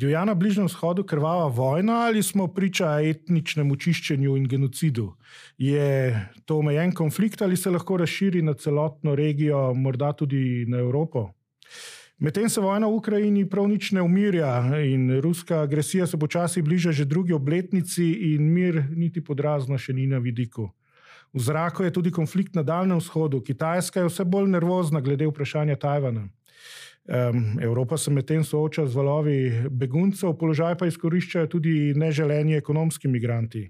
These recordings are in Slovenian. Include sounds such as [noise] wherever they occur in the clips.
Divja na Bližnjem vzhodu krvava vojna ali smo priča etničnemu čiščenju in genocidu? Je to omejen konflikt ali se lahko razširi na celotno regijo, morda tudi na Evropo? Medtem se vojna v Ukrajini prav nič ne umirja in ruska agresija se počasi bliža že drugi obletnici, in mir niti podrazno še ni na vidiku. V zraku je tudi konflikt na Daljnem vzhodu. Kitajska je vse bolj nervozna glede vprašanja Tajvana. Um, Evropa se medtem sooča z valovi beguncev, položaj pa izkoriščajo tudi neželeni ekonomski migranti.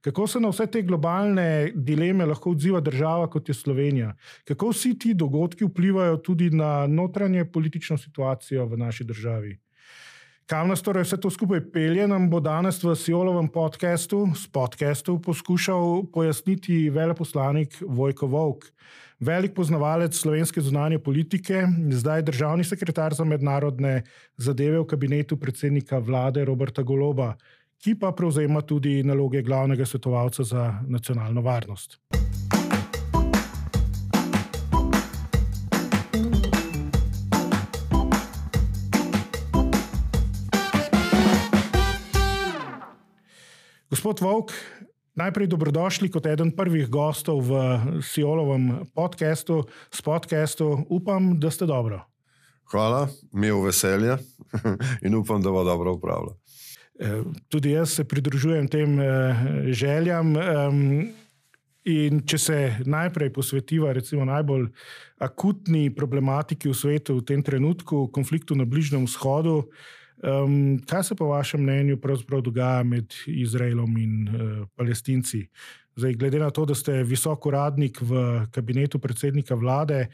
Kako se na vse te globalne dileme lahko odziva država kot je Slovenija? Kako vsi ti dogodki vplivajo tudi na notranje politično situacijo v naši državi? Kam nas torej vse to skupaj pelje, nam bo danes v Sijolovem podkastu, s podkastu, poskušal pojasniti veleposlanik Vojko Vovk velik poznavalec slovenske zunanje politike, zdaj državni sekretar za mednarodne zadeve v kabinetu predsednika vlade Roberta Goloba, ki pa prevzema tudi naloge glavnega svetovalca za nacionalno varnost. Gospod Vok, Najprej dobrodošli kot eden prvih gostov v Sijolovem podkastu, s podkastu. Upam, da ste dobro. Hvala, mi je veselje [laughs] in upam, da bo dobro upravljal. E, tudi jaz se pridružujem tem e, željam. In če se najprej posvetiva recimo najbolj akutni problematiki v svetu v tem trenutku, konfliktu na Bližnjem vzhodu, Um, kaj se po vašem mnenju pravzaprav dogaja med Izraelom in uh, Palestinci? Zdaj, glede na to, da ste visok uradnik v kabinetu predsednika vlade,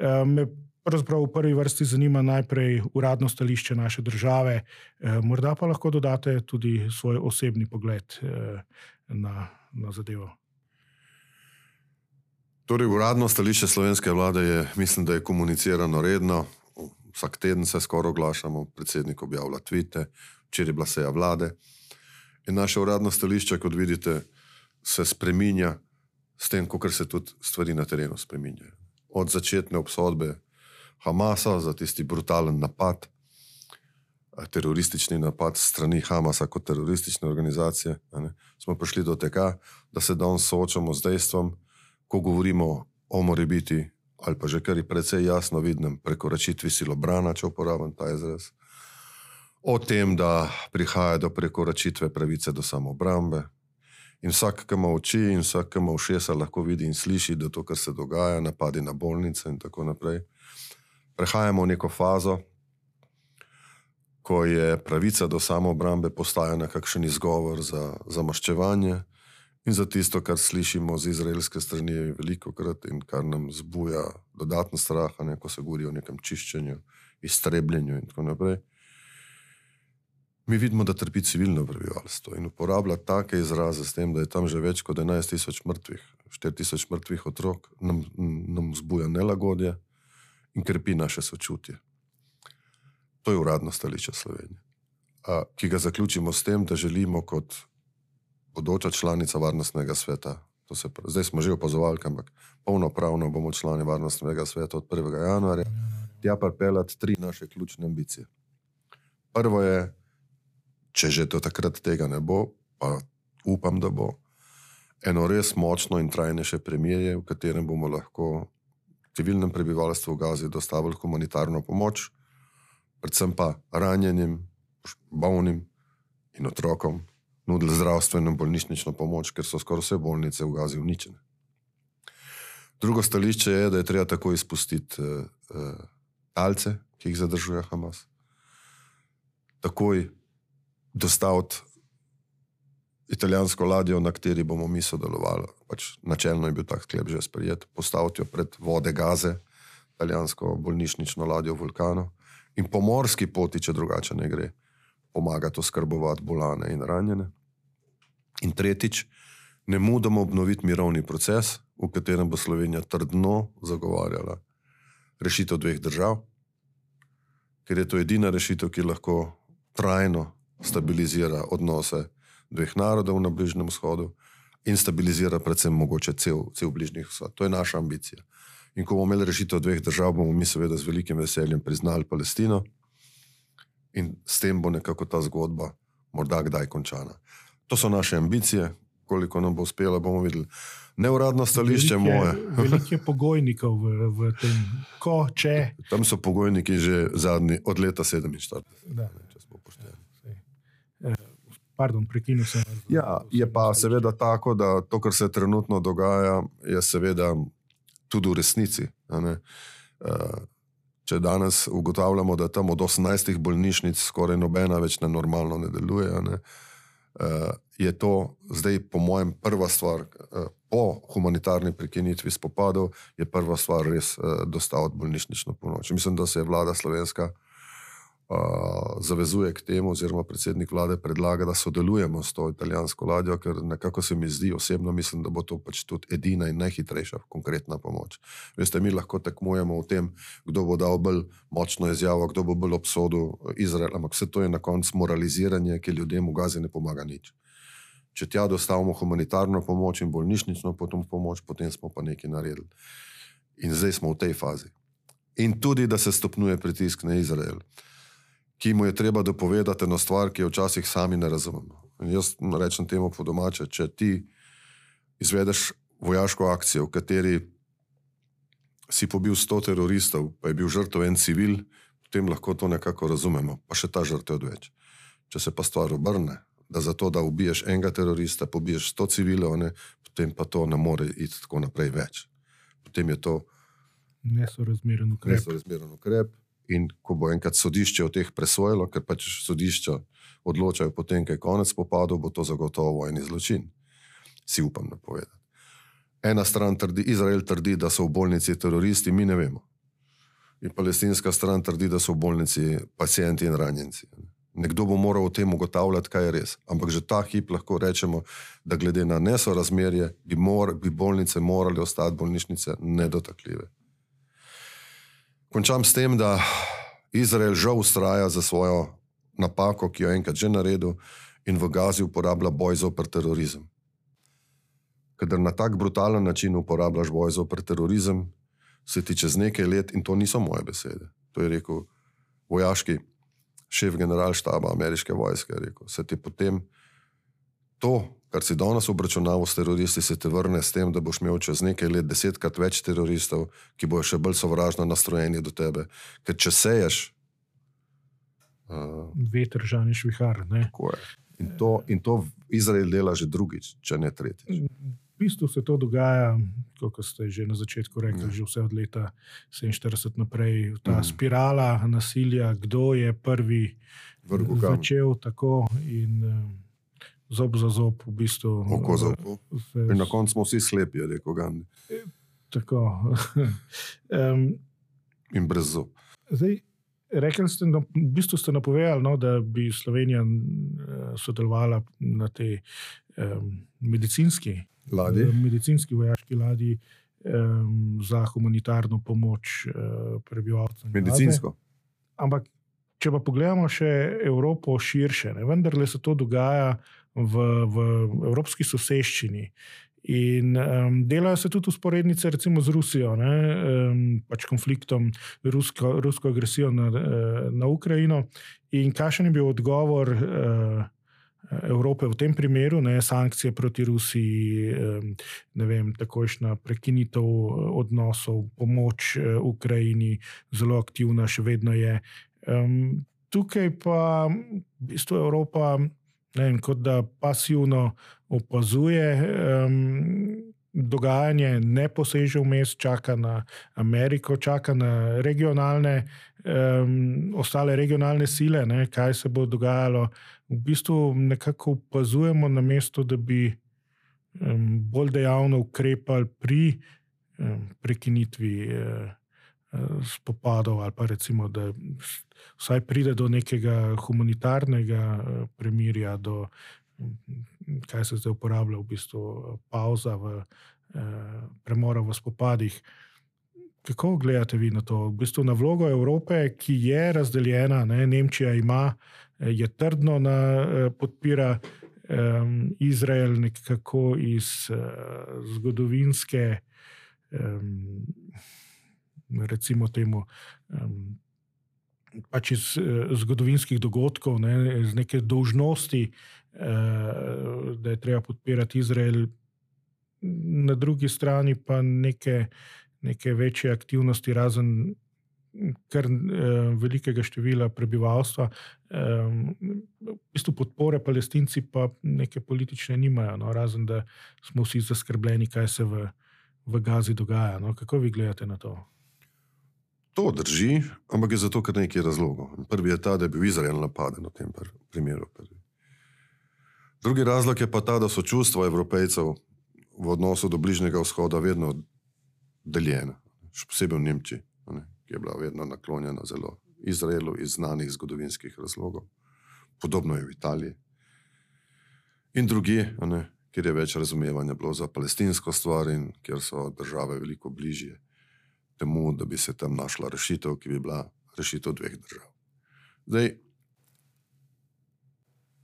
um, me pravzaprav v prvi vrsti zanima najprej uradno stališče naše države, um, morda pa lahko dodate tudi svoj osebni pogled uh, na, na zadevo. Torej, uradno stališče slovenske vlade je, mislim, da je komunicirano redno vsak teden se skoraj oglašamo, predsednik objavlja tvite, včeraj je bila seja vlade. In naše uradno stališče, kot vidite, se spreminja s tem, kako se tudi stvari na terenu spreminjajo. Od začetne obsodbe Hamasa za tisti brutalen napad, teroristični napad strani Hamasa kot teroristične organizacije, ne, smo prišli do tega, da se danes soočamo z dejstvom, ko govorimo o morebiti ali pa že kar je precej jasno vidnem, prekoračitvi silobrana, če uporabim ta izraz, o tem, da prihaja do prekoračitve pravice do samobrambe. In vsak, ki ima oči in vsak, ki ima ušesa, lahko vidi in sliši, da to, kar se dogaja, napadi na bolnice in tako naprej. Prehajamo v neko fazo, ko je pravica do samobrambe postajala nekakšen izgovor za zamaščevanje. In za tisto, kar slišimo z izraelske strani, je veliko krat in kar nam zbuja dodatno strah, ne, ko se govori o nekem čiščenju, iztrebljenju in tako naprej. Mi vidimo, da trpi civilno prebivalstvo in uporablja take izraze s tem, da je tam že več kot 11 tisoč mrtvih, 4 tisoč mrtvih otrok, nam, nam zbuja nelagodje in krepi naše sočutje. To je uradno stališče Slovenije, ki ga zaključimo s tem, da želimo kot bodoča članica varnostnega sveta. Se, zdaj smo že opazovali, ampak polnopravno bomo člani varnostnega sveta od 1. januarja. Tja pa pelati tri naše ključne ambicije. Prvo je, če že do takrat tega ne bo, pa upam, da bo eno res močno in trajnejše premirje, v katerem bomo lahko civilnem prebivalstvu v Gazi dostavili humanitarno pomoč, predvsem pa ranjenim, bolnim in otrokom, nudili zdravstveno in bolnišnično pomoč, ker so skoraj vse bolnice v Gazi uničene. Drugo stališče je, da je treba tako izpustiti uh, uh, talce, ki jih zadržuje Hamas, takoj dostaviti italijansko ladjo, na kateri bomo mi sodelovali. Pač načelno je bil tak sklep že sprejet, postaviti jo pred vode Gaze, italijansko bolnišnično ladjo Vulkano in po morski poti, če drugače ne gre, pomagati oskrbovati bolane in ranjene. In tretjič, ne mudamo obnoviti mirovni proces, v katerem bo Slovenija trdno zagovarjala rešitev dveh držav, ker je to edina rešitev, ki lahko trajno stabilizira odnose dveh narodov na Bližnjem vzhodu in stabilizira predvsem mogoče cel, cel Bližnji vzhod. To je naša ambicija. In ko bomo imeli rešitev dveh držav, bomo mi seveda z velikim veseljem priznali Palestino in s tem bo nekako ta zgodba morda kdaj končana. To so naše ambicije, koliko nam bo uspelo, bomo videli. Neuradno stališče Veliko je- moje. [laughs] Veliko je pogojnikov v, v tem, ko, če. Tam so pogojniki že zadnji od leta 47. Da. če smo pošteni. Eh, Pardon, prekinil sem. Ja, je pa seveda tako, da to, kar se trenutno dogaja, je seveda tudi v resnici. ne. Eh, Če danes ugotavljamo, da tam od 18 bolnišnic skoraj nobena več nenormalno ne deluje, ne, eh, je to zdaj, po mojem, prva stvar. eh, Po humanitarni prekinitvi spopadov je prva stvar res eh, dostaviti bolnišnično pomoč. Mislim, da se je vlada slovenska uh, zavezuje k temu, oziroma predsednik vlade predlaga, da sodelujemo s to italijansko ladjo, ker nekako se mi zdi, osebno mislim, da bo to pač tudi edina in najhitrejša konkretna pomoč. Veste, mi lahko tekmujemo v tem, kdo bo dal bolj močno izjavo, kdo bo bolj obsodil Izrael, ampak vse to je na koncu moraliziranje, ki ljudem v Gazi ne pomaga nič. Če tja dostavimo humanitarno pomoč in bolnišnično potom pomoč, potem smo pa nekaj naredili. In zdaj smo v tej fazi. In tudi, da se stopnjuje pritisk na Izrael ki mu je treba dopovedati eno stvar, ki jo včasih sami ne razumemo. In jaz rečem temu po domače, če ti izvedeš vojaško akcijo, v kateri si pobil 100 teroristov, pa je bil žrtev en civil, potem lahko to nekako razumemo, pa še ta žrtev odveč. Če se pa stvar obrne, da za to, da ubiješ enega terorista, pobiješ 100 civilov, ne, potem pa to ne more iti tako naprej več. Potem je to Nesorazmeren ukrep. nesorazmeren ukrep. In ko bo enkrat sodišče o teh presojalo, ker pač sodišča odločajo potem, kaj je konec spopadov, bo to zagotovo vojni zločin. Si upam napovedati. Ena stran trdi, Izrael trdi, da so v bolnici teroristi, mi ne vemo. In palestinska stran trdi, da so v bolnici pacijenti in ranjenci. Nekdo bo moral o tem ugotavljati, kaj je res. Ampak že ta hip lahko rečemo, da glede na nesorazmerje bi, mor, bi bolnice morale ostati bolnišnice nedotakljive. Končam s tem, da Izrael žal ustraja za svojo napako, ki jo je enkrat že naredil, in v Gazi uporablja boj zoper terorizem. Kadar na tak brutalen način uporabljaš boj zoper terorizem, se ti čez nekaj let, in to niso moje besede, to je rekel vojaški šef generalštaba ameriške vojske, rekel, se ti potem to, kar si danes obračunaval s teroristi, se te vrne s tem, da boš imel čez nekaj let desetkrat več teroristov, ki bojo še bolj sovražno nastrojeni do tebe. Ker če seješ, uh, Veter, žaniš vihar. In to, in to Izrael dela že drugič, če ne tretjič. V bistvu se to dogaja, kot ste že na začetku rekli, Ja. že vse od leta 47 naprej. Ta Mhm. spirala nasilja, kdo je prvi začel tako in eh, zob za zob, v bistvu. Oko za oko. se- In na koncu smo vsi slepi, je rekel Gandhi. Tako. [laughs] um, In brez zob. Zdaj, rekli ste, da v bistvu ste napovedali, no, da bi Slovenija eh, sodelovala na tej um, medicinski, Ladji. medicinski vojaški ladji um, za humanitarno pomoč uh, prebivalcem. Gaze. Medicinsko. Ampak, če pa pogledamo še Evropo širše, ne, vendarle se to dogaja v, v evropski soseščini. In um, delajo se tudi usporednice, recimo z Rusijo, ne, um, pač konfliktom, rusko, rusko agresijo na, eh, na Ukrajino. In kakšen je bil odgovor uh, Evrope v tem primeru, ne, sankcije proti Rusiji, um, takojšna prekinitev odnosov, pomoč uh, Ukrajini, zelo aktivna, še vedno je. Um, tukaj pa v bistvu Evropa, ne vem, kot da pasivno opazuje um, dogajanje, ne poseže vmes, čaka na Ameriko, čaka na regionalne, um, ostale regionalne sile, ne, kaj se bo dogajalo. V bistvu nekako opazujemo, na mesto, da bi um, bolj dejavno ukrepali pri um, prekinitvi. Uh, spopadov, ali pa recimo, da vsaj pride do nekega humanitarnega eh, premirja, do kaj se zdaj uporablja, v bistvu pauza, v, eh, premora v spopadih. Kako gledate vi na to? V bistvu na vlogo Evrope, ki je razdeljena, ne? Nemčija ima, eh, je trdno na, eh, podpira um, Izrael nekako iz uh, zgodovinske. Um, recimo temu, um, pač iz uh, zgodovinskih dogodkov, ne, iz neke dolžnosti, uh, da je treba podpirati Izrael, na drugi strani pa neke, neke večje aktivnosti, razen kar uh, velikega števila prebivalstva, v bistvu podpore palestinci pa neke politične nimajo, no, razen da smo vsi zaskrbljeni, kaj se v, v Gazi dogaja. No. Kako vi gledate na to? To drži, ampak je zato kar nekaj razlogov. Prvi je ta, da je bil Izrael napaden v tem primeru. Prvi. Drugi razlog je pa ta, da so čustva evropejcev v odnosu do Bližnjega vzhoda vedno deljena, še posebej v Nemčiji ki je bila vedno naklonjena zelo Izraelu iz znanih zgodovinskih razlogov. Podobno je v Italiji in drugi, kjer je več razumevanja bilo za palestinsko stvar in kjer so države veliko bližje temu, da bi se tam našla rešitev, ki bi bila rešitev dveh držav. Zdaj,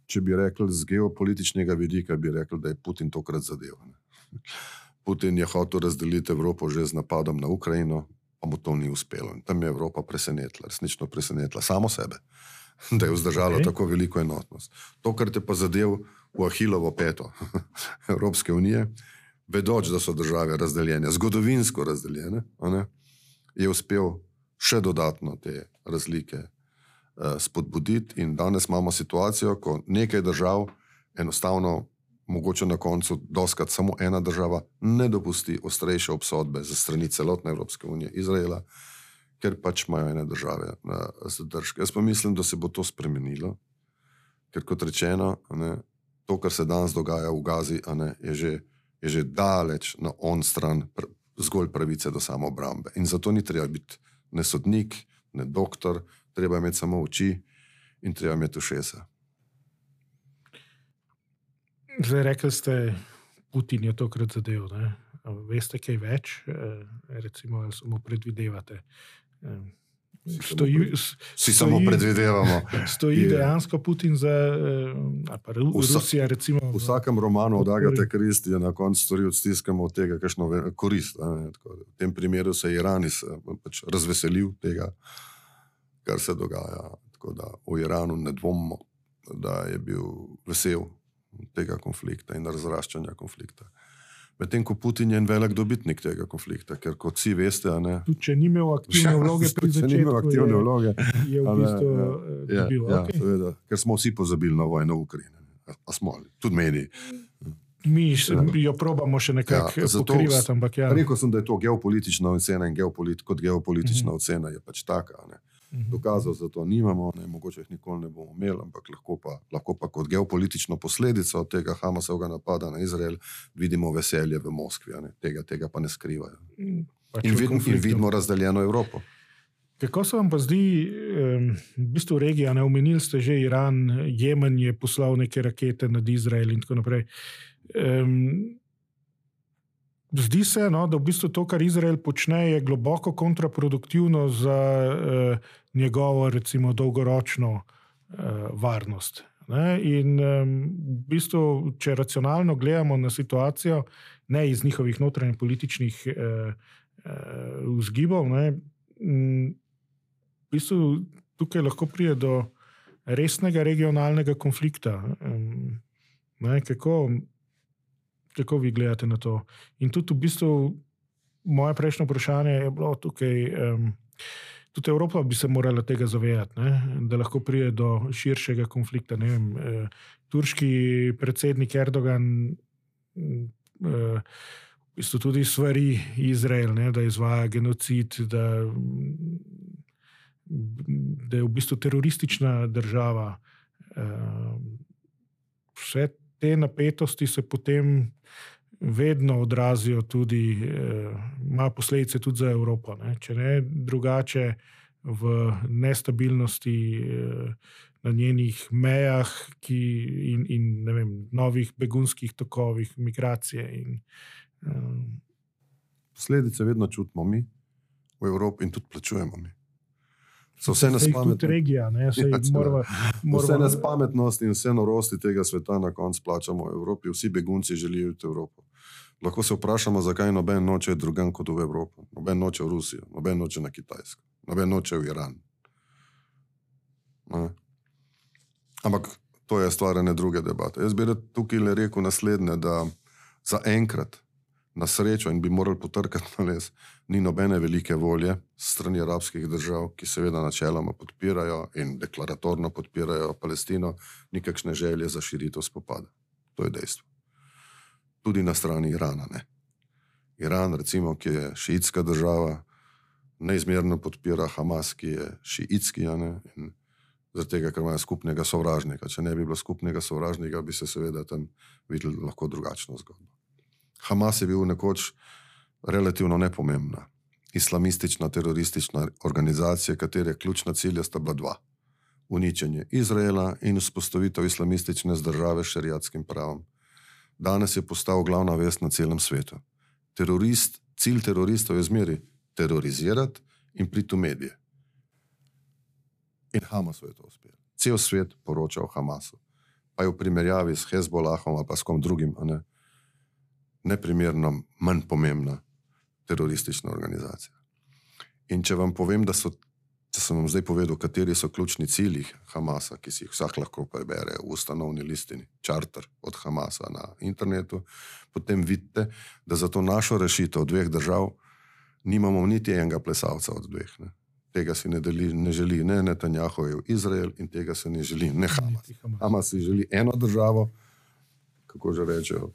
če bi rekli z geopolitičnega vidika, bi rekli, da je Putin tokrat zadeven. Putin je hotel razdeliti Evropo že z napadom na Ukrajino, pa mu to ni uspelo. In tam je Evropa presenetila, resnično presenetila samo sebe, da je vzdržala okay. tako veliko enotnost. To, kar te pa zadev v Ahilovo peto [laughs] Evropske unije, vedoč, da so države razdeljene, zgodovinsko razdeljene, je uspel še dodatno te razlike uh, spodbuditi. In danes imamo situacijo, ko nekaj držav enostavno mogoče na koncu doskrat samo ena država ne dopusti ostrejše obsodbe za strani celotne Evropske unije, Izraela, ker pač imajo ene države na zadržke. Jaz pa mislim, da se bo to spremenilo, ker kot rečeno, ne, to, kar se danes dogaja v Gazi, ne, je, že, je že daleč na on stran zgolj pravice do samoobrambe. In zato ni treba biti ne sodnik, ne doktor, treba imeti samo oči in treba imeti ušesa. Zdaj, rekli ste, Putin je tokrat zadev. Ne? Veste, kaj več, eh, recimo, ali samo predvidevate. Eh, stoji, Vsi samo predvidevamo. [laughs] Stoji je. dejansko Putin za eh, Rusijo. Recimo, v vsakem romanu od Agate Kristi je na koncu storil stiskamo od tega, kakšno korist. V tem primeru se je Iran pač razveselil tega, kar se dogaja. Tako da v Iranu ne dvomimo, da je bil vesel tega konflikta in razraščanja konflikta. Medtem ko Putin je en velik dobitnik tega konflikta, ker kot vsi veste, ne, tudi če ni imel aktivne [laughs] vloge, pri [laughs] začetku, ni imel aktivne vloge, je v bistvu ja, ja, ja, okay. seveda, ker smo vsi pozabili na vojno v Ukrajini. Smo, tudi mediji. Mi jo probamo še nekako ja, pokrivati. Ja. Rekel sem, da je to geopolitična ocena in geopolit, kot geopolitična uh mhm. -huh. ocena je pač taka. Ne. Mhm. Dokazov za to nimamo, ne, mogoče jih nikoli ne bomo imeli, ampak lahko pa, lahko pa kot geopolitično posledico tega Hamasovega napada na Izrael vidimo veselje v Moskvi, tega, tega pa ne skrivajo. Pač in, vid, in vidimo razdeljeno Evropo. Kako se vam pa zdi, v bistvu regija, ne omenili ste že Iran, Jemen je poslal neke rakete nad Izrael in tako naprej. Um, Zdi se, no, da v bistvu to, kar Izrael počne, je globoko kontraproduktivno za eh, njegovo, recimo, dolgoročno eh, varnost. Ne? In eh, v bistvu, če racionalno gledamo na situacijo, ne iz njihovih notranjih političnih eh, eh, vzgibov, ne, m, v bistvu tukaj lahko pride do resnega regionalnega konflikta. Ne, kako, kako vi gledate na to? In tudi v bistvu moje prejšnje vprašanje je bilo tukaj. Um, Tudi Evropa bi se morala tega zavedati, ne? da lahko pride do širšega konflikta. Vem, eh, turški predsednik Erdogan eh, v bistvu tudi stvari Izrael, ne? da izvaja genocid, da, da je v bistvu teroristična država. Eh, vse te napetosti se potem vedno odrazijo tudi, eh, ima posledice tudi za Evropo. Ne? Če ne drugače, v nestabilnosti eh, na njenih mejah ki, in, in vem, novih begunskih tokovih, migracije. In, eh, Posledice vedno čutimo mi v Evropi in tudi plačujemo mi. So vse nespametnosti. [laughs] Ja, vse nespametnosti in vse norosti tega sveta na koncu plačamo v Evropi. Vsi begunci želijo iti v Evropo. Lahko se vprašamo, zakaj noben noče drugam kot v Evropo. Noben noče v Rusijo, noben noče na Kitajsko, noben noče v Iran. Ne? Ampak to je stvar ene druge debate. Jaz bi tukaj le rekel naslednje, da za enkrat, na srečo, in bi morali potrkati na les, ni nobene velike volje strani arabskih držav, ki seveda načeloma podpirajo in deklaratorno podpirajo Palestino, nikakšne želje za širitev spopada. To je dejstvo. Tudi na strani Irana. Ne? Iran, recimo, ki je šiitska država, neizmerno podpira Hamas, ki je šiitski. Zaradi tega, ker imajo skupnega sovražnika. Če ne bi bilo skupnega sovražnika, bi se seveda tam videli lahko drugačno zgodbo. Hamas je bil nekoč relativno nepomembna, islamistična, teroristična organizacija, katere ključna cilja sta bila dva: uničenje Izraela in vzpostavitev islamistične države s šariatskim pravom. Danes je postal glavna vest na celem svetu. Terorist, cilj teroristov je zmeri terorizirati in priti v medije. In Hamasu je to uspelo. Cel svet poroča o Hamasu. Pa je v primerjavi s Hezbolahom ali pa s kom drugim, ne, neprimerno manj pomembna teroristična organizacija. In če vam povem, da so, če sem vam zdaj povedal, kateri so ključni cilji Hamasa, ki si jih vsak lahko prebere v ustanovni listini, čarter od Hamasa na internetu, potem vidite, da za to našo rešitev dveh držav nimamo niti enega plesalca od dveh. Ne. Tega si ne, deli, ne želi ne Netanjahu, Izrael in tega se ne želi ne Hamas. Hamas si želi eno državo, kako že rečejo.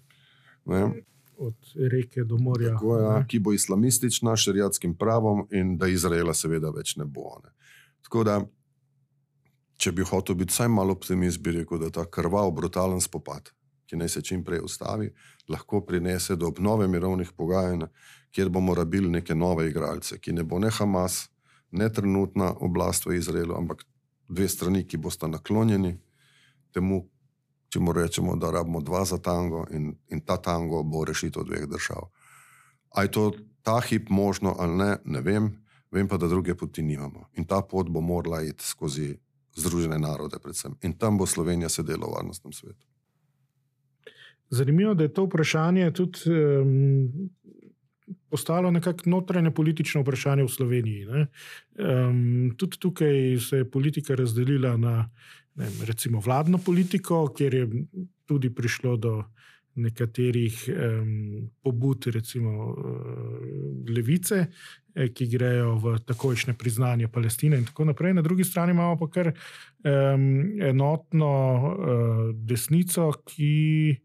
Ne od reke do morja. Tako, ja, ki bo islamistična, šariatskim pravom, in da Izraela, seveda, več ne bo. Ne. Tako da, če bi hotel biti vsaj malo optimist, bi rekel, da ta krvav, brutalen spopad, ki naj se čim prej ustavi, lahko prinese do obnove mirovnih pogajanj, kjer bomo rabili neke nove igralce, ki ne bo ne Hamas, ne trenutna oblast v Izraelu, ampak dve strani, ki bosta naklonjeni temu, če mu rečemo, da rabimo dva za tango in, in ta tango bo rešitev dveh držav. Ali je to ta hip možno ali ne, ne vem, vem pa, da druge poti nimamo. In ta pot bo morala iti skozi Združene narode, predvsem. In tam bo Slovenija sedela v varnostnem svetu. Zanimivo je, da je to vprašanje tudi um, postalo nekako notranje politično vprašanje v Sloveniji. Um, tudi tukaj se je politika razdelila na ne, recimo vladno politiko, kjer je tudi prišlo do nekaterih um, pobud, recimo uh, levice, eh, ki grejo v takojšnje priznanje Palestine in tako naprej. Na drugi strani imamo pa kar um, enotno uh, desnico, ki,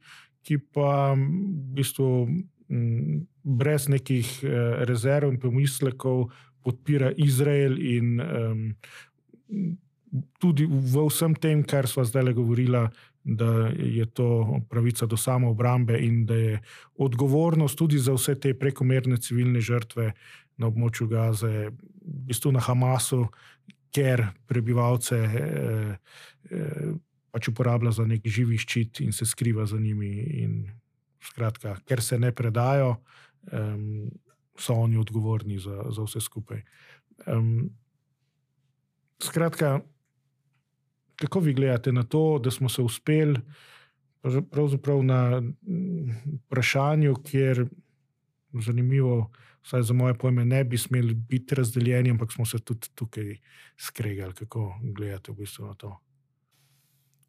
ki pa v bistvu. Um, Brez nekih uh, rezerv in pomislekov podpira Izrael, in um, tudi v vsem tem, kar smo zdaj le govorili, da je to pravica do samoobrambe in da je odgovornost tudi za vse te prekomerne civilne žrtve na območju Gaze, v bistvu na Hamasu, ker prebivalce eh, eh, pač uporablja za nek živi ščit in se skriva za njimi. Skratka, ker se ne predajo, eh, so oni odgovorni za, za vse skupaj. Eh, skratka, kako vi gledate na to, da smo se uspeli pravzaprav na vprašanju, kjer zanimivo, vsaj za moje pojme, ne bi smeli biti razdeljeni, ampak smo se tudi tukaj skregali. Kako gledate v bistvu na to?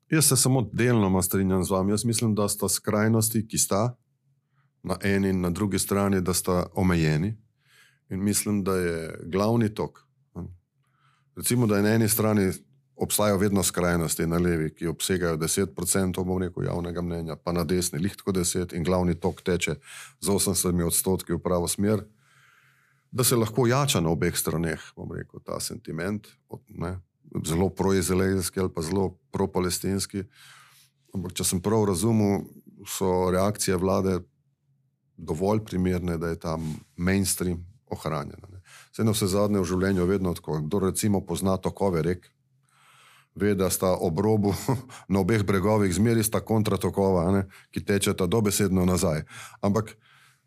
Jaz se samo delno strinjam z vami. Jaz mislim, da sta skrajnosti, ki sta na eni in na drugi strani, da sta omejeni. In mislim, da je glavni tok. Recimo, da je na eni strani obstajajo vedno skrajnosti na levi, ki obsegajo 10% rekel, javnega mnenja, pa na desni, lihko 10% in glavni tok teče z 80 odstotki v pravo smer, da se lahko jača na obeh straneh, bom rekel, ta sentiment, ne, zelo proizraelski ali pa zelo pro-palestinski. Ampak, če sem prav razumel, so reakcije vlade dovolj primerne, da je ta mainstream ohranjen. Vse na vse zadnje v življenju je vedno tako. Kdo recimo pozna tokove rek, ve, da sta ob robu [laughs] na obeh bregovih zmeri sta kontratokova, ne, ki tečeta dobesedno nazaj. Ampak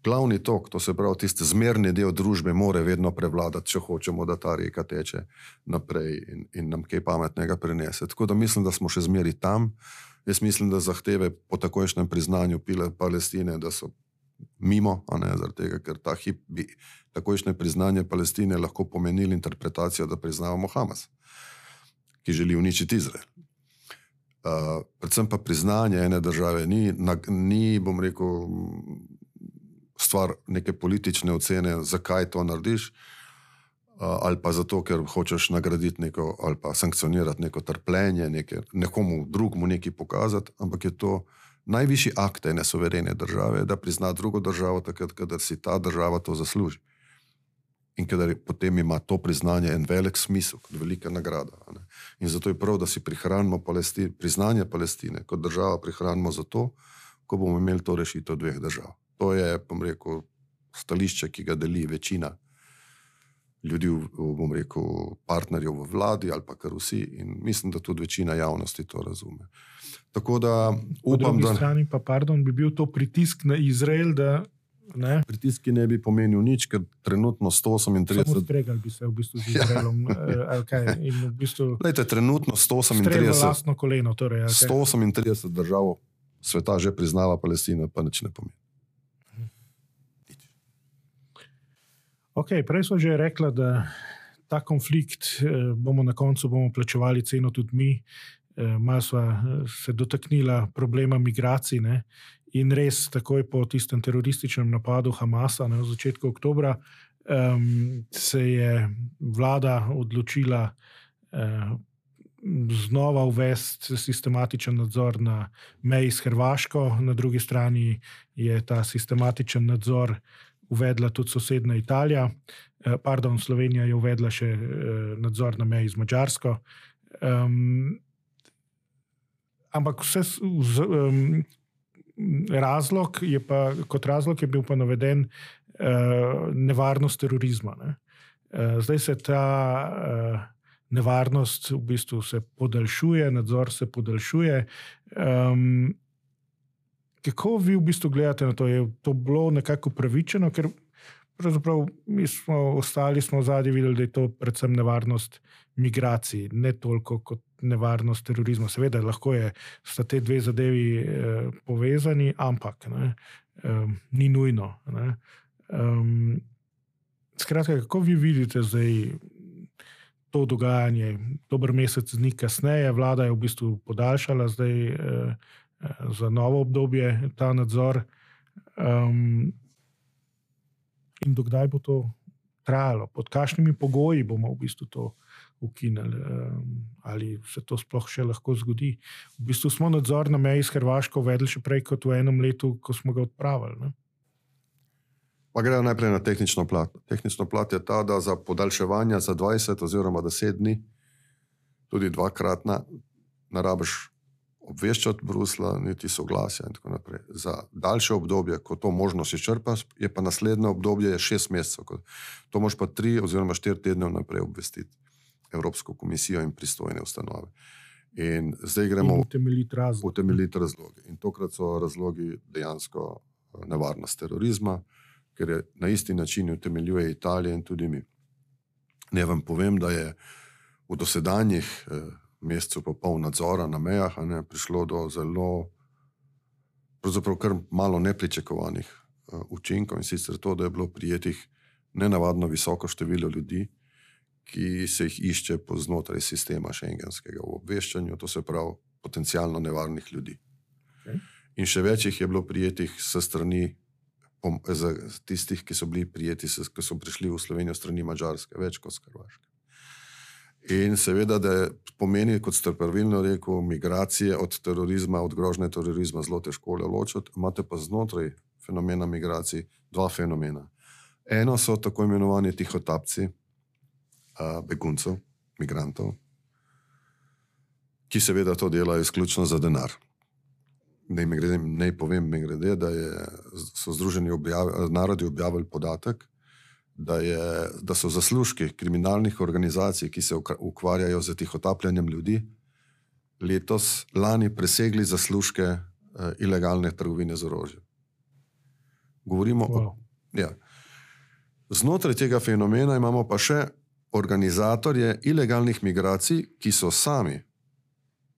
glavni tok, to se pravi tisti zmerni del družbe, more vedno prevladati, če hočemo, da ta reka teče naprej in, in nam kaj pametnega prinese. Tako da mislim, da smo še zmeri tam. Jaz mislim, da zahteve po takojšnjem priznanju pile Palestine, da so mimo, ne, tega, ker ta hip bi takojšnje priznanje Palestine lahko pomenili interpretacijo, da priznavamo Hamas ki želi uničiti Izrael. Uh, predvsem pa priznanje ene države ni, na, ni, bom rekel, stvar neke politične ocene, zakaj to narediš, uh, ali pa zato, ker hočeš nagraditi neko ali pa sankcionirati neko trpljenje, neke, nekomu drugemu nekaj pokazati, ampak je to najvišji akt ene soverene države, da prizna drugo državo, takrat, kadar si ta država to zasluži. In kadar potem ima to priznanje en velik smisel, velika nagrada. In zato je prav, da si prihranimo Palestine, priznanje Palestine kot država, prihranimo zato, ko bomo imeli to rešitev dveh držav. To je, bom rekel, stališče, ki ga deli večina ljudi, bom rekel, partnerjev v vladi ali pa kar vsi. In mislim, da tudi večina javnosti to razume. Tako da upam, da. Strani pa, pardon, bi bil to pritisk na Izrael, da. Ne? Pritiski ne bi pomenil nič, ker trenutno 138. Samo stregal bi se v bistvu z [laughs] Izraelom. okay. v bistvu Lejte, trenutno 138. Koleno, torej, okay. 138 držav sveta že priznava Palestino, pa nič ne pomeni. Okay, prej smo že rekli, da ta konflikt eh, bomo na koncu bomo plačevali ceno tudi mi. Eh, malo smo eh, se dotaknili problema migracij. Ne? In res, takoj po tistem terorističnem napadu Hamasa na začetku oktobra, um, se je vlada odločila uh, znova uvesti sistematičen nadzor na meji s Hrvaško, na drugi strani je ta sistematičen nadzor uvedla tudi sosednja Italija, uh, pardon, Slovenija je uvedla še uh, nadzor na meji z Mačarsko. Um, ampak vse. Um, razlog je pa, kot razlog je bil pa naveden uh, nevarnost terorizma. Ne. Uh, zdaj se ta uh, nevarnost v bistvu podaljšuje, nadzor se podaljšuje. Um, kako vi v bistvu gledate na to? Je to bilo nekako pravičeno, ker pravzaprav mi smo ostali smo zadnji videli, da je to predvsem nevarnost migracij, ne toliko kot nevarnost terorizma. Seveda, lahko je, sta te dve zadevi eh, povezani, ampak ne, eh, ni nujno. Ne. Um, skratka, kako vi vidite zdaj to dogajanje? Dober mesec dni kasneje, vlada je v bistvu podaljšala zdaj eh, za novo obdobje ta nadzor. Um, in dokdaj bo to trajalo, pod kakšnimi pogoji bomo v bistvu to ukinili, um, ali se to sploh še lahko zgodi. V bistvu smo nadzor na meji s Hrvaško uvedli še prej kot v enem letu, ko smo ga odpravili. Ne? Pa grejo najprej na tehnično plat. Tehnično plat je ta, da za podaljševanje za 20 oziroma 10 dni, tudi dvakratna, narabiš obveščati Brusla, niti soglasja in tako naprej. Za daljše obdobje, ko to možnost izčrpaš, je pa naslednje obdobje 6 mesecev. To moš pa 3 oziroma 4 tedne vnaprej obvestiti. Evropsko komisijo in pristojne ustanove. In zdaj gremo v temeljite razloge. Temeljit razloge. In tokrat so razlogi dejansko eh, nevarnost terorizma, ker je na isti način utemeljuje Italija in tudi mi. Ne vam povem, da je v dosedanjih eh, mesecev pa pol nadzora na mejah ne, prišlo do zelo, pravzaprav kar malo nepričakovanih eh, učinkov in sicer to, da je bilo prijetih nenavadno visoko število ljudi, ki se jih išče po znotraj sistema šengenskega v obveščanju, to se pravi potencijalno nevarnih ljudi. Okay. In še več jih je bilo prijetih s strani tistih, ki so bili prijeti, ki so prišli v Slovenijo strani Mačarske, več kot Hrvaške. In seveda, da pomeni, kot ste pravilno rekel, migracije od terorizma, od grožnje terorizma zelo težko ločiti. Imate pa znotraj fenomena migracij dva fenomena. Eno so tako imenovani tihotapci, beguncev, migrantov, ki seveda to delajo izključno za denar. Ne, grede, ne povem, mi grede, da je, so Združeni objavi, narodi objavili podatek, da, je, da so zaslužki kriminalnih organizacij, ki se ukvarjajo z tihotapljanjem ljudi, letos, lani presegli zaslužke uh, ilegalne trgovine z orožjem. Govorimo wow. o. Ja. Znotraj tega fenomena imamo pa še organizatorje ilegalnih migracij, ki so sami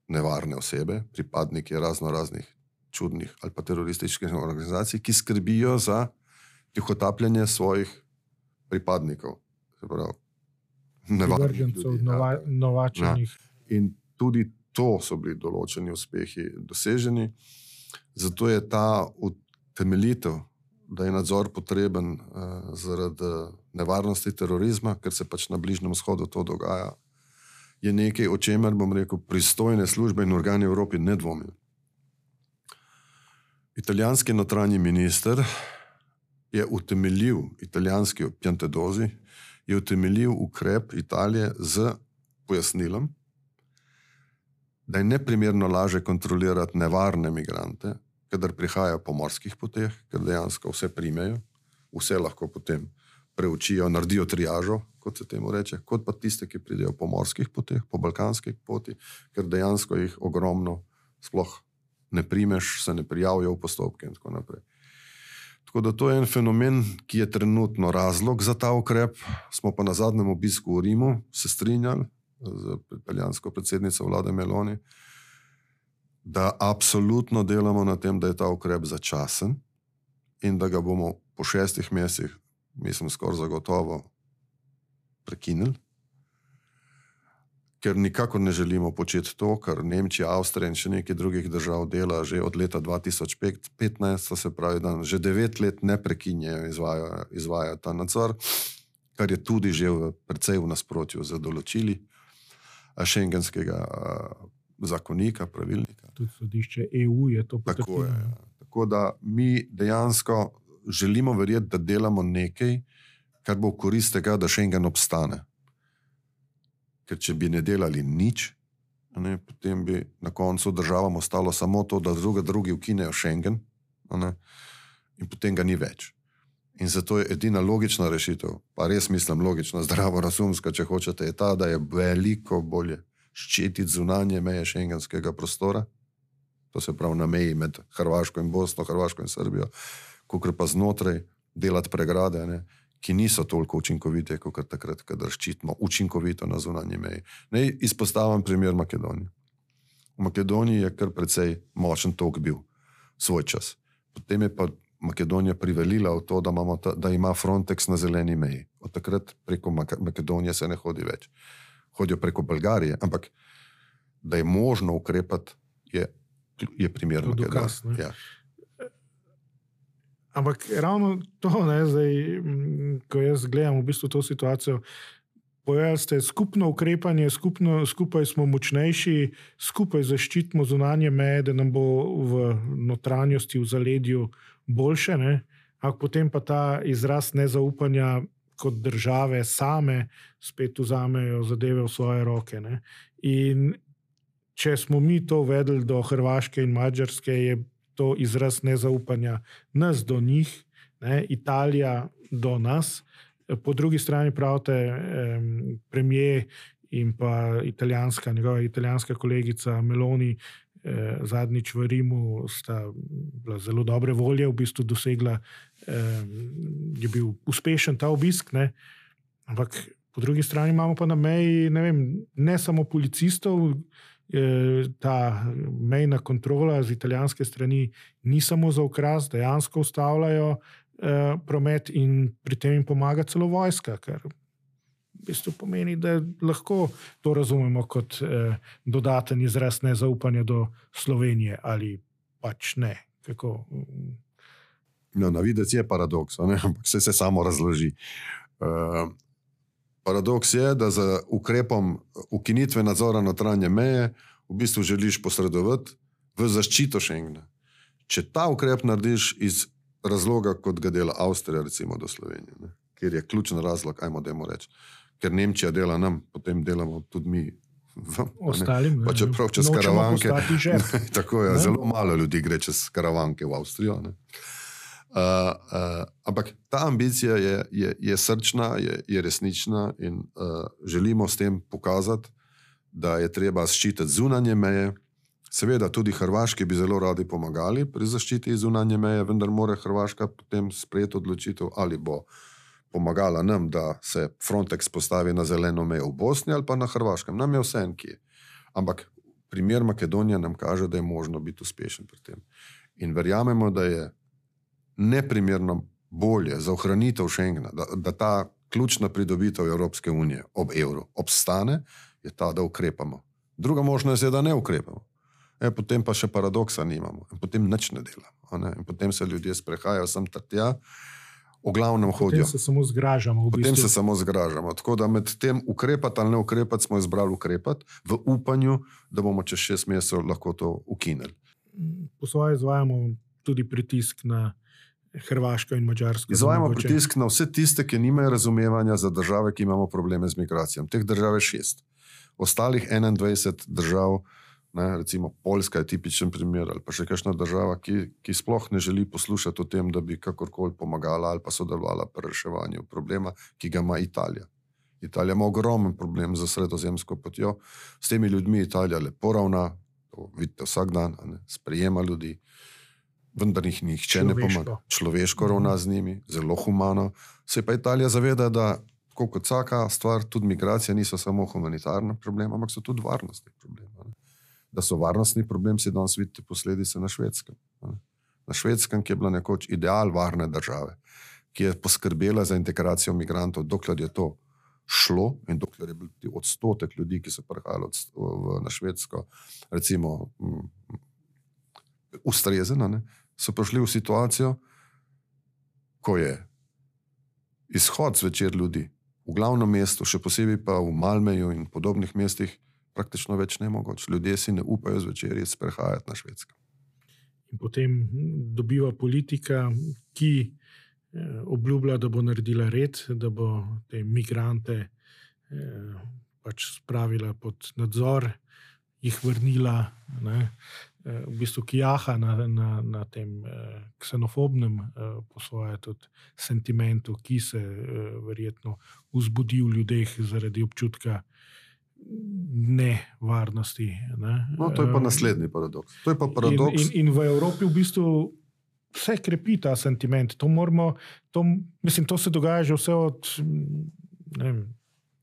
nevarne osebe, pripadniki razno raznih čudnih ali pa terorističnih organizacij, ki skrbijo za tihotapljanje svojih pripadnikov. Nevarnih, nova, ja. novačenih. In tudi to so bili določeni uspehi doseženi. Zato je ta utemeljitev, da je nadzor potreben uh, zaradi nevarnosti terorizma, ker se pač na Bližnjem vzhodu to dogaja, je nekaj, o čemer bom rekel, pristojne službe in organi Evropi ne dvomijo. Italijanski notranji minister je utemeljil, italijanski Piantedozi, je utemeljil ukrep Italije z pojasnilom, da je neprimerno laže kontrolirati nevarne migrante, kadar prihajajo po morskih poteh, ker dejansko vse primejo, vse lahko potem preučijo, naredijo triažo, kot se temu reče, kot pa tiste, ki pridejo po morskih poteh, po balkanskih poti, ker dejansko jih ogromno sploh ne primeš, se ne prijavijo v postopke in tako naprej. Tako da to je en fenomen, ki je trenutno razlog za ta ukrep. Smo pa na zadnjem obisku v Rimu se strinjali z italijansko predsednico vlade Meloni, da absolutno delamo na tem, da je ta ukrep začasen in da ga bomo po šestih mesecih, mislim, skoraj zagotovo prekinili. Ker nikakor ne želimo početi to, kar Nemčija, Avstrija in še nekaj drugih držav dela že od leta 2015, se pravi, da že devet let ne prekinjajo izvaja, izvaja ta nadzor, kar je tudi že v, precej v nasprotju z določili šengenskega zakonika, pravilnika. Tudi sodišče EU je to potrdilo. Tako, je, ja. tako da mi dejansko želimo verjeti, da delamo nekaj, kar bo v korist tega, da Schengen obstane. Ker če bi ne delali nič, ne, potem bi na koncu državam ostalo samo to, da druge drugi ukinejo Schengen ne, in potem ga ni več. In zato je edina logična rešitev, pa res mislim logična, zdravo razumska, če hočete, je ta, da je veliko bolje ščititi zunanje meje šengenskega prostora, to se pravi na meji med Hrvaško in Bosno, Hrvaško in Srbijo, kot pa znotraj delati pregrade. Ne ki niso toliko učinkovite, kot takrat, ko ščitimo učinkovito na zunanji meji. Naj izpostavim primer Makedonije. V Makedoniji je kar precej močen tok bil svoj čas. Potem je pa Makedonija privelila v to, da, ta, da ima Frontex na zeleni meji. Od takrat preko Makedonije se ne hodi več. Hodijo preko Bolgarije, ampak da je možno ukrepati, je, je primerno. Dokaz, ja. Ampak ravno to, ne, zdaj, ko jaz gledam v bistvu to situacijo, pojavlja se skupno ukrepanje, skupno, skupaj smo močnejši, skupaj zaščitimo zunanje meje, da nam bo v notranjosti, v zaledju boljše. Ampak potem pa ta izraz nezaupanja, kot države same spet vzamejo zadeve v svoje roke. Ne. In če smo mi to uvedli do Hrvaške in Mačarske, je to izraz nezaupanja nas do njih, ne, Italija do nas. Po drugi strani pravite, eh, premijer in pa italijanska, njegova italijanska kolegica Meloni. Eh, zadnjič v Rimu sta bila zelo dobre volje, v bistvu dosegla, eh, je bil uspešen ta obisk. Ne? Ampak po drugi strani imamo pa na meji ne, vem, ne samo policistov, ta mejna kontrola z italijanske strani ni samo za ukras, dejansko ustavljajo eh, promet in pri tem jim pomaga celo vojska, kar bistvu pomeni, da lahko to razumemo kot eh, dodaten izraz nezaupanja do Slovenije ali pač ne. Kako? No, na videz je paradoks, ampak se, se samo razloži. Uh, Paradoks je, da z ukrepom ukinitve nadzora notranje meje v bistvu želiš posredovati v zaščito Schengena. Če ta ukrep narediš iz razloga, kot ga dela Avstrija, recimo do Slovenije, ne? ker je ključen razlog, ajmo demo reči, ker Nemčija dela nam, potem delamo tudi mi. Ostalim, pa čeprav čez karavanke. [laughs] Tako je, zelo malo ljudi gre čez karavanke v Avstrijo. Uh, uh, ampak ta ambicija je, je, je srčna, je, je resnična in uh, želimo s tem pokazati, da je treba ščititi zunanje meje. Seveda, tudi Hrvaški bi zelo radi pomagali pri zaščiti zunanje meje, vendar mora Hrvaška potem sprejeti odločitev, ali bo pomagala nam, da se Frontex postavi na zeleno mejo v Bosni ali pa na Hrvaškem. Nam je vse en ki. Ampak primer Makedonije nam kaže, da je možno biti uspešen pri tem. In verjamemo, da je neprimerno bolje za ohranitev Schengena, da, da ta ključna pridobitev Evropske unije ob evru obstane, je ta, da ukrepamo, Druga možnost je, da ne ukrepamo. E, potem pa še paradoksa nimamo, in potem nič ne delamo. Ne? In potem se ljudje sprehajajo sem tja, v glavnem hodijo. Potem se samo zgražamo. Potem bistvu. se samo zgražamo. Tako da med tem ukrepati ali ne ukrepati, smo izbrali ukrepati v upanju, da bomo čez šest mesecev lahko to ukinili. Po svoje izvajamo tudi pritisk na Hrvaško in Mačarsko. Izvajamo pritisk na vse tiste, ki nimajo razumevanja za države, ki imamo probleme z migracijami. Teh držav je šest. Ostalih 21 držav, ne, recimo Poljska je tipičen primer, ali pa še kakšna država, ki, ki sploh ne želi poslušati o tem, da bi kakorkoli pomagala ali pa sodelovala pri reševanju problema, ki ga ima Italija. Italija ima ogromen problem za sredozemsko potjo, s temi ljudmi Italija lepo ravna, to vidite vsak dan, ne, sprejema ljudi vendar jih nihče ne pomaga. Človeško ravna z njimi, zelo humano. Se pa Italija zaveda, da kot vsaka stvar, tudi migracije niso samo humanitarni problem, ampak so tudi varnostni problem. Ne? Da so varnostni problem, si danes vidite posledice na švedskem. Ne? Na švedskem, ki je bila nekoč ideal varne države, ki je poskrbela za integracijo migrantov, dokler je to šlo in dokler je bil odstotek ljudi, ki so prihajali na švedsko, recimo, ustrezen, so prišli v situacijo, ko je izhod zvečer ljudi v glavnem mestu, še posebej pa v Malmeju in podobnih mestih, praktično več ne mogoče. Ljudje si ne upajo zvečer sprehajati na švedsko. In potem dobiva politika, ki eh, obljublja, da bo naredila red, da bo te migrante eh, pač spravila pod nadzor, jih vrnila. Ne, Eh, v bistvu kijaha na, na, na tem ksenofobnem, po svoje, tudi sentimentu, ki se verjetno vzbudi v ljudeh zaradi občutka nevarnosti. Ne. No, to je pa naslednji paradoks. To je pa paradoks. In, in, in v Evropi v bistvu. Vse krepi ta sentiment. To, moramo, to, mislim, to se dogaja že vse od, vem,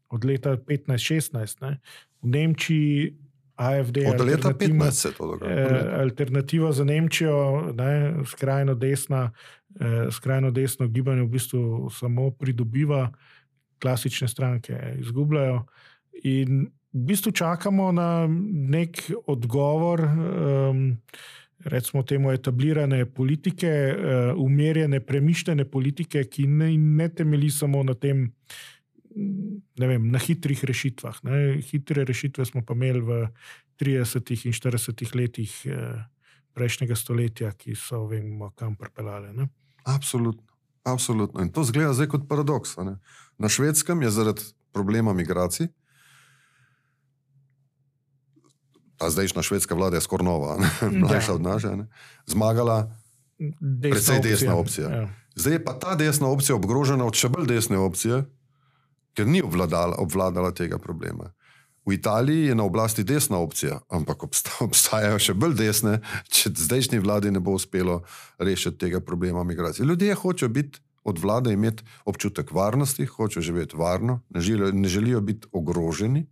od leta 15-16. V Nemčiji AFD. Od leta 15 se to dogaja. Eh, alternativa za Nemčijo, ne, skrajno, desna, eh, skrajno desno gibanje, v bistvu samo pridobiva, klasične stranke izgubljajo. In v bistvu čakamo na nek odgovor. Um, Recimo temu etablirane politike, uh, umirjene, premišljene politike, ki ne, ne temelji samo na tem, vem, na hitrih rešitvah. Ne. Hitre rešitve smo pa imeli v 30 in 40 letih eh, prejšnjega stoletja, ki so vemo, kam pripeljale. Absolutno. Absolutno. In to zgleda zdaj kot paradoks. Na švedskem je zaradi problema migracij. Ta zdajšnja švedska vlada je skoraj nova, [laughs] mlajša od naše, zmagala precej desna opcija. Ja. Zdaj je pa ta desna opcija ogrožena od še bolj desne opcije, ker ni obvladala, obvladala tega problema. V Italiji je na oblasti desna opcija, ampak [laughs] obstajajo še bolj desne, če zdajšnji vladi ne bo uspelo rešiti tega problema migracije. Ljudje hočejo biti od vlade imeti občutek varnosti, hočejo živeti varno, ne želijo, ne želijo biti ogroženi.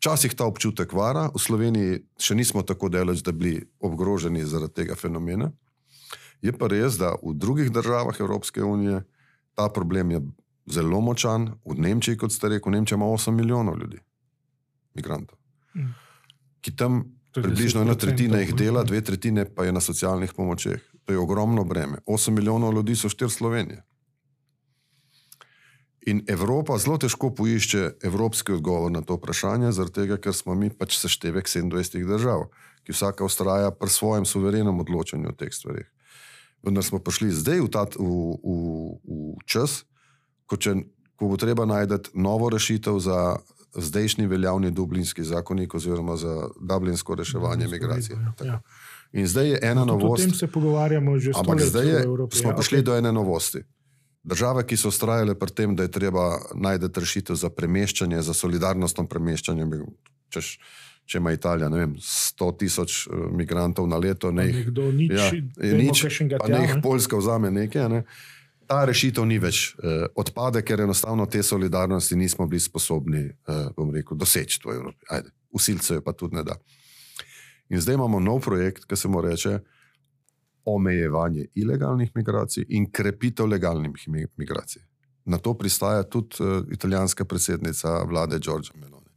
Včasih ta občutek vara, v Sloveniji še nismo tako daleč, da bi bili ogroženi zaradi tega fenomena. Je pa res, da v drugih državah Evropske unije ta problem je zelo močan, v Nemčiji, kot ste rekli, Nemčija ima 8 milijonov ljudi, migrantov, mm. ki tam približno ena tretjina jih dela, dve tretjine pa je na socialnih pomočeh. To je ogromno breme. 8 milijonov ljudi so štiri Slovenije. In Evropa zelo težko poišče evropski odgovor na to vprašanje, zaradi tega, ker smo mi pač seštevek 27 držav, ki vsaka ustraja pri svojem suverenem odločanju o teh stvarih. Vendar smo prišli zdaj v, ta, v, v, v čas, ko, če, ko bo treba najti novo rešitev za zdajšnji veljavni dublinski zakonik, oziroma za dublinsko reševanje migracije. Ja. In zdaj je ena no, novost. O tem se pogovarjamo že zdaj. Ampak zdaj je, smo ja, prišli okay. do ene novosti. Države, ki so ustrajale pri tem, da je treba najti rešitev za premeščanje, za solidarnostno premeščanje, češ, če ima Italija vem, 100 tisoč uh, migrantov na leto, ne jih, nič, ja, nič, pa ne jih Poljska vzame nekaj. Ne. Ta rešitev ni več eh, odpade, ker enostavno te solidarnosti nismo bili sposobni eh, doseči v Evropi. Ajde, usilce pa tudi ne da. In zdaj imamo nov projekt, ki se mu reče omejevanje ilegalnih migracij in krepitev legalnih migracij. Na to pristaja tudi uh, italijanska predsednica vlade Giorgia Meloni.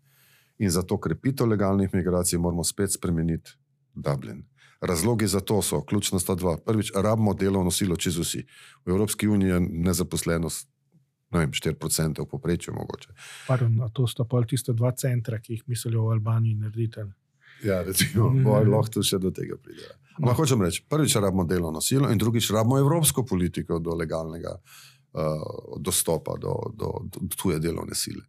In za to krepitev legalnih migracij moramo spet spremeniti Dublin. Razlogi za to so ključna sta dva. Prvič, rabimo delovno silo čez vsi. V Evropski uniji je nezaposlenost ne vem, 4% v povprečju mogoče. Pardon, to sta pa tiste dva centra, ki jih mislijo v Albaniji narediti. Ja, recimo, mm. lahko še do tega pride. No. Hočem reči, prvič rabimo delovno silo in drugič rabimo evropsko politiko do legalnega uh, dostopa do, do, do tuje delovne sile.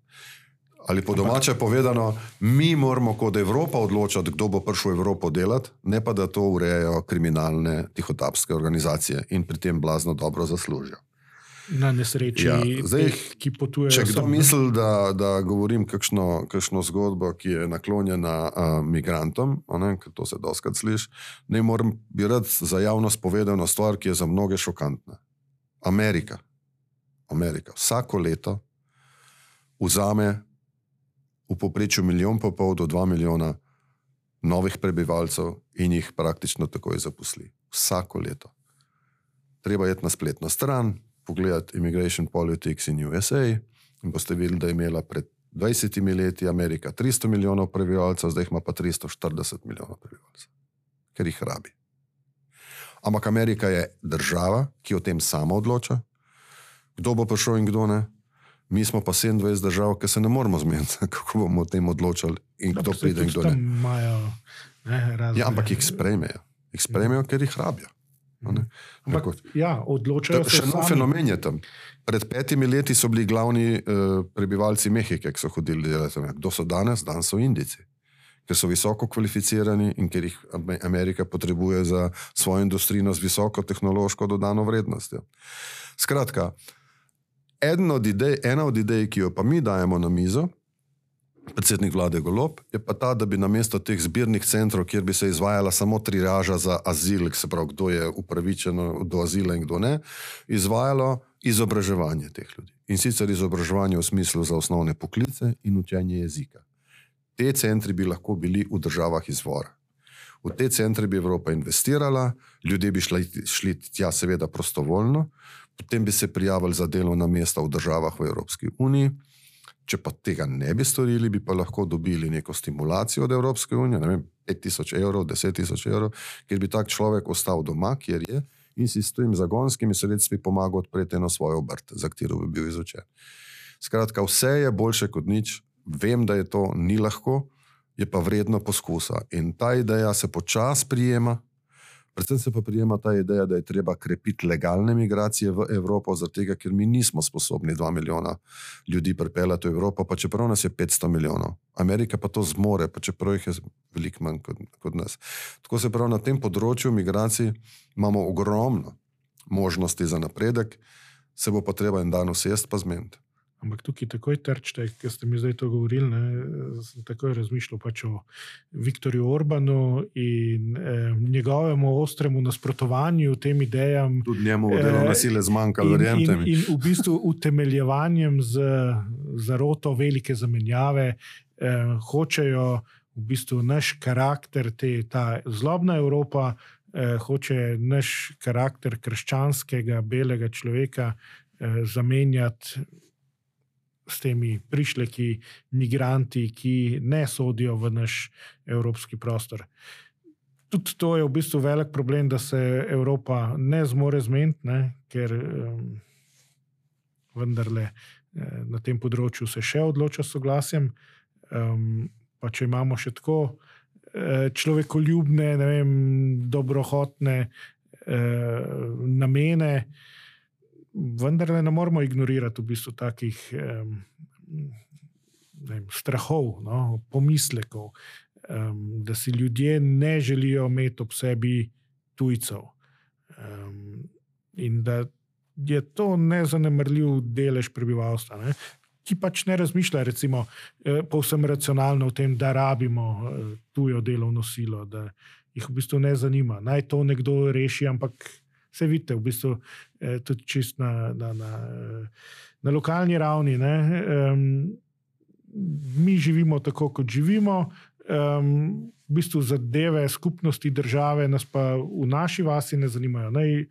Ali po domače povedano, mi moramo kot Evropa odločati, kdo bo prišel v Evropo delati, ne pa da to urejajo kriminalne tihotapske organizacije in pri tem blazno dobro zaslužijo. Na nesreči, ja, zdaj, teh, ki potujejo. Če kdo misli, da, da govorim kakšno, kakšno zgodbo, ki je naklonjena uh, migrantom, ne, to se doskrat sliši, ne morem bi rad za javnost povedal eno stvar, ki je za mnoge šokantna. Amerika, Amerika vsako leto vzame v povprečju milijon pa pol do dva milijona novih prebivalcev in jih praktično takoj zaposli. Vsako leto. Treba je na spletno stran, pogledati Immigration Politics in USA in boste videli, da je imela pred 20 leti Amerika 300 milijonov prebivalcev, zdaj ima pa 340 milijonov prebivalcev, ker jih rabi. Ampak Amerika je država, ki o tem sama odloča, kdo bo prišel in kdo ne. Mi smo pa 27 držav, ki se ne moramo zmeniti, [laughs] kako bomo o tem odločali in kdo ja, pride in kdo ne. Majo, ne ja, ampak jih sprejmejo, jih sprejmejo, ker jih rabijo. Ampak, ja, odločajo se. Še en fenomen je tam. Pred petimi leti so bili glavni uh, prebivalci Mehike, ki so hodili delati. Kdo so danes? Danes so Indijci, ker so visoko kvalificirani in ker jih Amerika potrebuje za svojo industrijo z visoko tehnološko dodano vrednostjo. Skratka, od idej, ena od idej, ki jo pa mi dajemo na mizo, predsednik vlade Golop, je pa ta, da bi na mesto teh zbirnih centrov, kjer bi se izvajala samo triaža za azil, se pravi, kdo je upravičen do azila in kdo ne, izvajalo izobraževanje teh ljudi. In sicer izobraževanje v smislu za osnovne poklice in učenje jezika. Te centri bi lahko bili v državah izvora. V te centre bi Evropa investirala, ljudje bi šli, šli tja, seveda, prostovoljno, potem bi se prijavili za delovna mesta v državah v Evropski uniji. Če pa tega ne bi storili, bi pa lahko dobili neko stimulacijo od Evropske unije, ne vem, 5000 evrov, 10 tisoč evrov, ker bi tak človek ostal doma, kjer je in si s tem zagonskimi sredstvi pomagal odpreti eno svojo obrt, za katero bi bil izučen. Skratka, vse je boljše kot nič, vem, da je to ni lahko, je pa vredno poskusa. In ta ideja se počasi prijema, Predvsem se pa prijema ta ideja, da je treba krepiti legalne migracije v Evropo, zato ker mi nismo sposobni 2 milijona ljudi pripeljati v Evropo, pa čeprav nas je 500 milijonov. Amerika pa to zmore, pa čeprav jih je veliko manj kot, kot nas. Tako se pravi, na tem področju migracij imamo ogromno možnosti za napredek, se bo pa treba en dan usesti pa zmeniti. Ampak tukaj takoj trčite, ker ste mi zdaj to govorili. Ne, sem takoj razmišljal pač o Viktorju Orbanu in eh, njegovemu ostremu nasprotovanju tem idejam. Tudi njemu je delo nasilje zmanjkalo, verjemite mi. In v bistvu utemeljevanjem z zaroto velike zamenjave eh, hočejo v bistvu naš karakter, te, ta zlobna Evropa. Eh, hoče naš karakter krščanskega, belega človeka eh, zamenjati s temi prišleki, migranti, ki ne sodijo v naš evropski prostor. Tudi to je v bistvu velik problem, da se Evropa ne zmore zmeniti, ker um, vendarle eh, na tem področju se še odloča s soglasjem. Um, pa če imamo še tako eh, človekoljubne, vem, dobrohotne eh, namene, vendar ne moramo ignorirati v bistvu takih vem, strahov, no, pomislekov, um, da si ljudje ne želijo imeti ob sebi tujcev. Um, in da je to nezanemrljiv delež prebivalstva. Ne. Ki pač ne razmišlja, recimo, eh, povsem racionalno o tem, da rabimo eh, tujo delovno silo, da jih v bistvu ne zanima. Naj to nekdo reši, ampak Vse vidite, v bistvu eh, tudi čist na, na, na, na lokalni ravni. Um, mi živimo tako, kot živimo. Um, v bistvu zadeve skupnosti države nas pa v naši vasi ne zanimajo. Naj,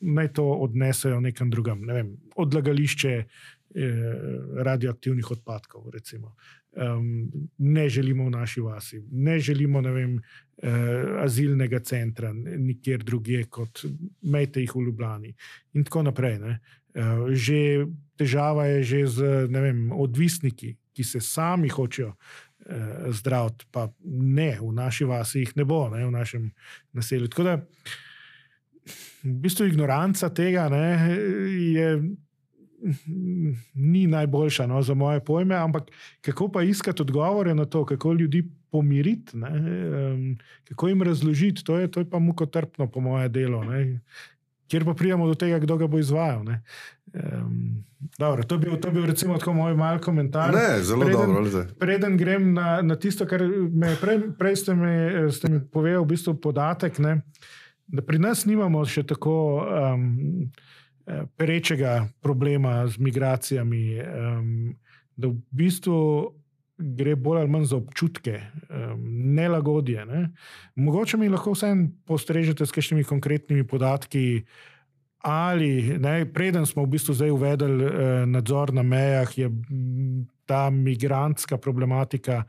naj to odnesejo nekam drugam. Ne vem, odlagališče radioaktivnih odpadkov. Um, ne želimo v naši vasi, ne želimo ne vem, azilnega centra, nikjer drugje kot mejte jih v Ljubljani. In tako naprej. Uh, že težava je že z vem, odvisniki, ki se sami hočejo uh, zdraviti, pa ne, v naši vasi jih ne bo, ne, v našem naselju. Tako da, v bistvu, ignoranca tega ne, je ni najboljša no, za moje pojme, ampak kako pa iskati odgovore na to, kako ljudi pomiriti, ne, um, kako jim razložiti, to je, to je pa mukotrpno, po moje delo. Ne. Kjer pa prijemo do tega, kdo ga bo izvajal. Um, dobro, to, bi, to bi bil, recimo, tako moj mal komentar. Ne, zelo preden, dobro. Preden grem na, na tisto, kar me prej, prej ste mi, ste mi povedali, v bistvu podatek, ne, da pri nas nimamo še tako. Um, perečega problema z migracijami, um, da v bistvu gre bolj ali manj za občutke, um, nelagodje. Ne? Mogoče mi lahko vsem postrežete s kakšnimi konkretnimi podatki. Ali, ne, preden smo v bistvu zdaj uvedli eh, nadzor na mejah, je ta migrantska problematika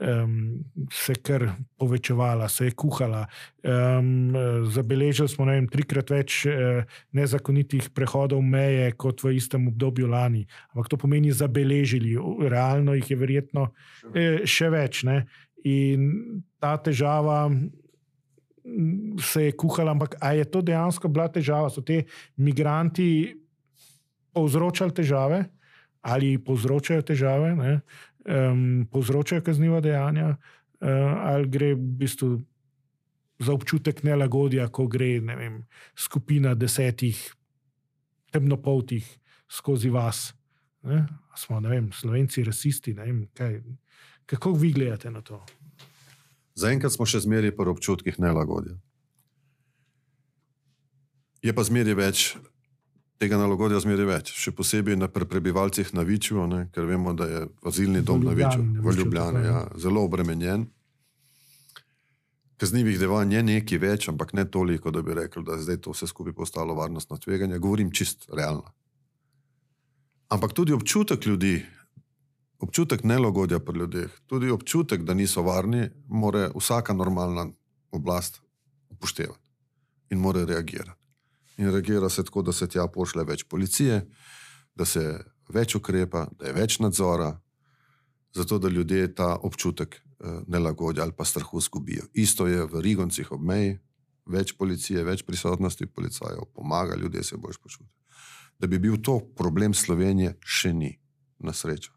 um, se kar povečevala, se je kuhala. Um, zabeležili smo vem, trikrat več uh, nezakonitih prehodov meje kot v istem obdobju lani. Ampak to pomeni zabeležili, realno jih je verjetno eh, še več. Ne? In ta težava. Se je kuhala, ampak ali je to dejansko bila težava? So te migranti povzročali težave ali povzročajo težave? Uh, um, povzročajo kazniva dejanja, uh, ali gre v bistvu za občutek nelagodja, ko gre vem, skupina desetih temnopoltih skozi vas. Ne? Smo, ne vem, slovenci, rasisti. Vem, kaj, kako vi gledate na to? Zaenkrat smo še zmeraj pri občutkih nelagodja. Je pa zmeraj več tega nalogodja zmeraj več, še posebej na prebivalcih na Viču, ne, ker vemo, da je azilni dom na Viču, v Ljubljani, ja, zelo obremenjen. Kaznivih devanj je nekaj več, ampak ne toliko, da bi rekel, da je zdaj to vse skupaj postalo varnostno tveganje. Govorim čist realno. Ampak tudi občutek ljudi, občutek nelogodja pri ljudeh, tudi občutek, da niso varni, mora vsaka normalna oblast upoštevati in mora reagirati in reagira se tako, da se tja pošle več policije, da se več ukrepa, da je več nadzora, zato da ljudje ta občutek eh, nelagodja ali pa strahu izgubijo. Isto je v Rigoncih ob meji, več policije, več prisotnosti policajev, pomaga ljudje se boš počutiti. Da bi bil to problem Slovenije, še ni, na srečo.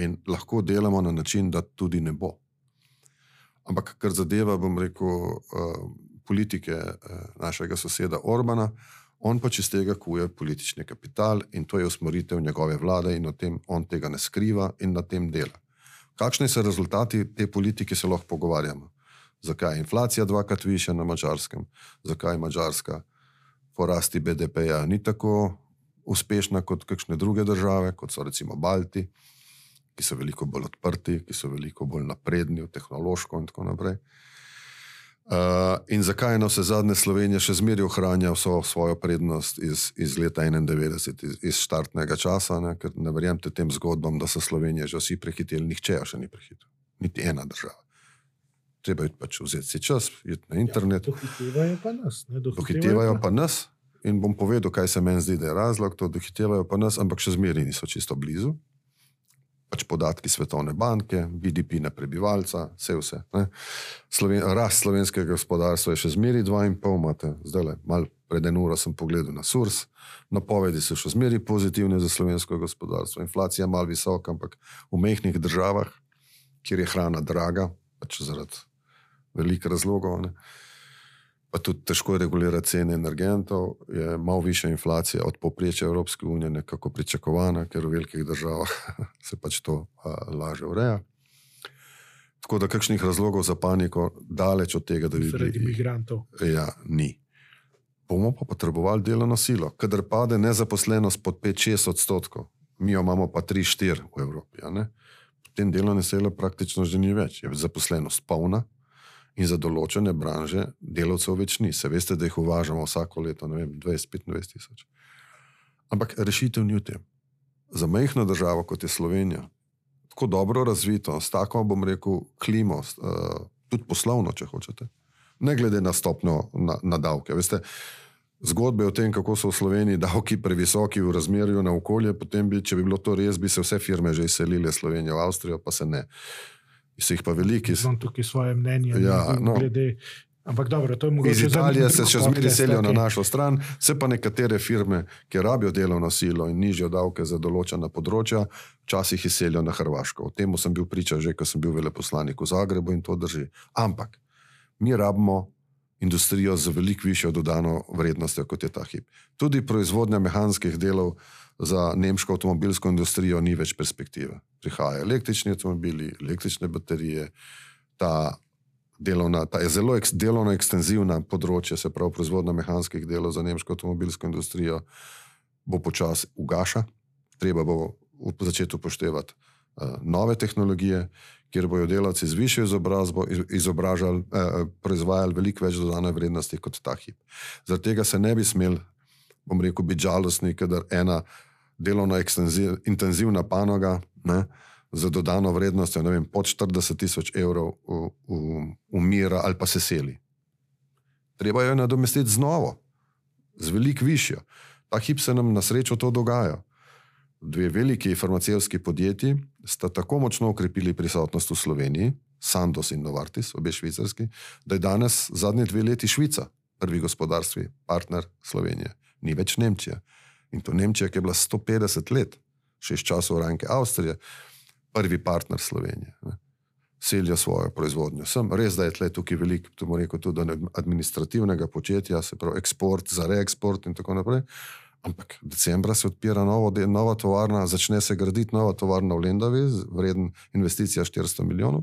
In lahko delamo na način, da tudi ne bo. Ampak kar zadeva, bom rekel, uh, politike eh, našega soseda Orbana, on pač iz tega kuje politični kapital in to je usmeritev njegove vlade in tem, on tega ne skriva in na tem dela. Kakšni so rezultati te politike, se lahko pogovarjamo. Zakaj je inflacija dvakrat više na mačarskem, zakaj je mačarska porasti BDP-ja ni tako uspešna kot kakšne druge države, kot so recimo Balti, ki so veliko bolj odprti, ki so veliko bolj napredni, tehnološko in tako naprej. Uh, in zakaj na vse zadnje Slovenija še zmeraj ohranja vso svojo prednost iz, iz leta 91, iz, iz štartnega časa, ne? ker ne verjamete tem zgodbam, da so Slovenije že vsi prehiteli, nihče še ni prehitel, niti ena država. Treba je pač vzeti si čas, iti na internet. Ja, dohitevajo pa nas. Dohitevajo pa nas. In bom povedal, kaj se meni zdi, da je razlog, to dohitevajo pa nas, ampak še zmeraj niso čisto blizu pač podatki Svetovne banke, BDP na prebivalca, vse vse. Sloven, rast slovenskega gospodarstva je še zmeri 2,5, imate zdaj le, malo pred eno uro sem pogledal na SURS, napovedi so še zmeri pozitivne za slovensko gospodarstvo. Inflacija je malo visoka, ampak v mehkih državah, kjer je hrana draga, pač zaradi velikih razlogov. Ne, pa tudi težko regulirati cene energentov, je malo više inflacija od poprečja Evropske unije, nekako pričakovana, ker v velikih državah [laughs] se pač to a, laže ureja. Tako da kakšnih razlogov za paniko, daleč od tega, da bi bili. Zaradi imigrantov. Ja, ni. Bomo pa potrebovali delovno silo. Kadar pade nezaposlenost pod 5-6 odstotkov, mi jo imamo pa 3-4 v Evropi, potem delovne sile praktično že ni več. Je zaposlenost polna, in za določene branže delavcev več ni. Se veste, da jih uvažamo vsako leto, ne vem, 20-25 tisoč. Ampak rešitev ni v tem. za majhno državo, kot je Slovenija, tako dobro razvito, s tako, bom rekel, klimo, uh, tudi poslovno, če hočete, ne glede na stopnjo na, na davke. Veste, zgodbe o tem, kako so v Sloveniji davki previsoki v razmerju na okolje, potem bi, če bi bilo to res, bi se vse firme že izselile Slovenijo v Avstrijo, pa se ne. Se jih pa veliki. Imam tukaj svoje mnenje. Ja, no. glede, Ampak dobro, to je mogoče. Iz Italije se še zmeraj selijo na našo stran, se pa nekatere firme, ki rabijo delovno silo in nižjo davke za določena področja, včasih izselijo na Hrvaško. O tem sem bil priča že, ko sem bil veleposlanik v Zagrebu in to drži. Ampak mi rabimo industrijo z veliko višjo dodano vrednostjo, kot je ta hip. Tudi proizvodnja mehanskih delov za nemško avtomobilsko industrijo ni več perspektive. Prihajajo električni avtomobili, električne baterije, ta delovna, ta je zelo eks, delovno ekstenzivna področje, se pravi proizvodnja mehanskih delov za nemško avtomobilsko industrijo, bo počasi ugaša, treba bo začeti upoštevati uh, nove tehnologije, kjer bodo delavci z višjo izobrazbo izobražali, eh, proizvajali veliko več dodane vrednosti kot ta hip. Zaradi tega se ne bi smel, bom rekel, biti žalostni, ker ena delovno intenzivna panoga. Ne, za dodano vrednost, ne vem, pod 40 tisoč evrov umira ali pa se seli. Treba jo nadomestiti z novo, z veliko višjo. Ta hip se nam na srečo to dogaja. Dve veliki farmacevski podjetji sta tako močno ukrepili prisotnost v Sloveniji, Sandos in Novartis, obe švicarski, da je danes zadnje dve leti Švica, prvi gospodarstvi, partner Slovenije. Ni več Nemčija. In to Nemčija, ki je bila 150 let, še iz časov Ranke Avstrije, prvi partner Slovenije. Ne. Selijo svojo proizvodnjo. Sem res, da je tle tukaj veliko, to moram reči, tudi administrativnega početja, se pravi eksport za reeksport in tako naprej. Ampak decembra se odpira novo, nova tovarna, začne se graditi nova tovarna v Lendavi, vreden investicija 400 milijonov,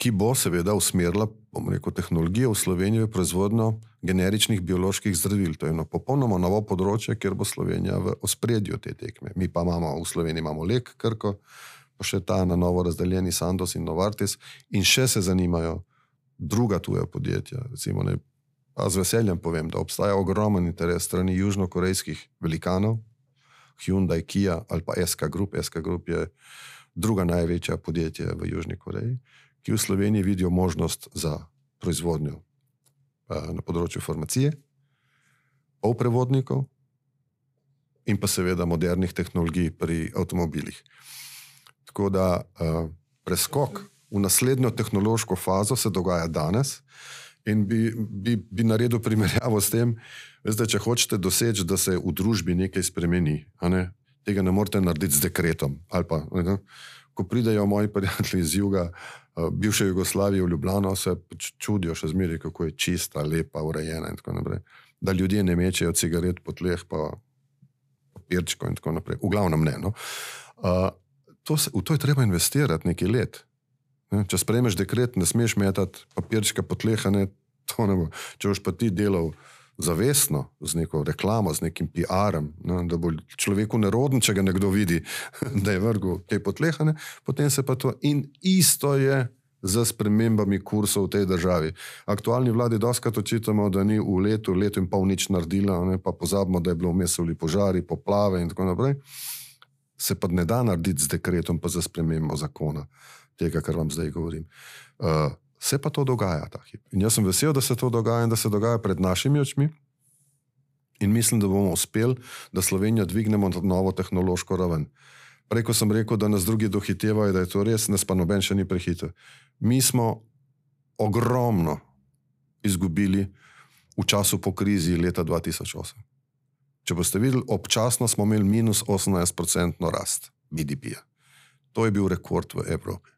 ki bo seveda usmerila, bom rekel, tehnologijo v Slovenijo proizvodnjo generičnih bioloških zdravil. To je eno popolnoma novo področje, kjer bo Slovenija v ospredju te tekme. Mi pa imamo v Sloveniji imamo lek, krko, pa še ta na novo razdeljeni Sandos in Novartis in še se zanimajo druga tuja podjetja. Recimo, ne, pa z veseljem povem, da obstaja ogromen interes strani južnokorejskih velikanov, Hyundai, Kia ali pa SK Group. SK Group je druga največja podjetja v Južni Koreji, ki v Sloveniji vidijo možnost za proizvodnjo na področju farmacije, polprevodnikov in pa seveda modernih tehnologij pri avtomobilih. Tako da preskok v naslednjo tehnološko fazo se dogaja danes in bi, bi, bi naredil primerjavo s tem, veste, če hočete doseči, da se v družbi nekaj spremeni, ne? tega ne morete narediti z dekretom. Pa, ne? Ko pridejo moji prijatelji iz juga, Eh, bivše Jugoslavije v Ljubljano, se pač čudijo še zmeraj, kako je čista, lepa, urejena in tako naprej. Da ljudje ne mečejo cigaret po tleh, pa papirčko in tako naprej. V glavnem ne. No. Uh, to se, v to je treba investirati nekaj let. Ne. Če sprejmeš dekret, ne smeš metati papirčka po tleh, ne, to ne bo. Če boš pa ti delal zavestno, z neko reklamo, z nekim PR-om, ne, da bo človeku neroden, če ga nekdo vidi, [laughs] da je vrgel te potlehane, potem se pa to in isto je. Z spremembami kursov v tej državi. Aktualni vladi doskrat očitamo, da ni v letu, letu in pol nič naredila, ne, pa pozabimo, da je bilo vmes ali požari, poplave in tako naprej. Se pa ne da narediti z dekretom, pa za spremembo zakona, tega, kar vam zdaj govorim. Uh, Se pa to dogaja ta hip. In jaz sem vesel, da se to dogaja in da se dogaja pred našimi očmi. In mislim, da bomo uspeli, da Slovenijo dvignemo na novo tehnološko raven. Preko sem rekel, da nas drugi dohitevajo, da je to res, nas pa noben še ni prehitev. Mi smo ogromno izgubili v času po krizi leta 2008. Če boste videli, občasno smo imeli minus 18% rast BDP-ja. To je bil rekord v Evropi.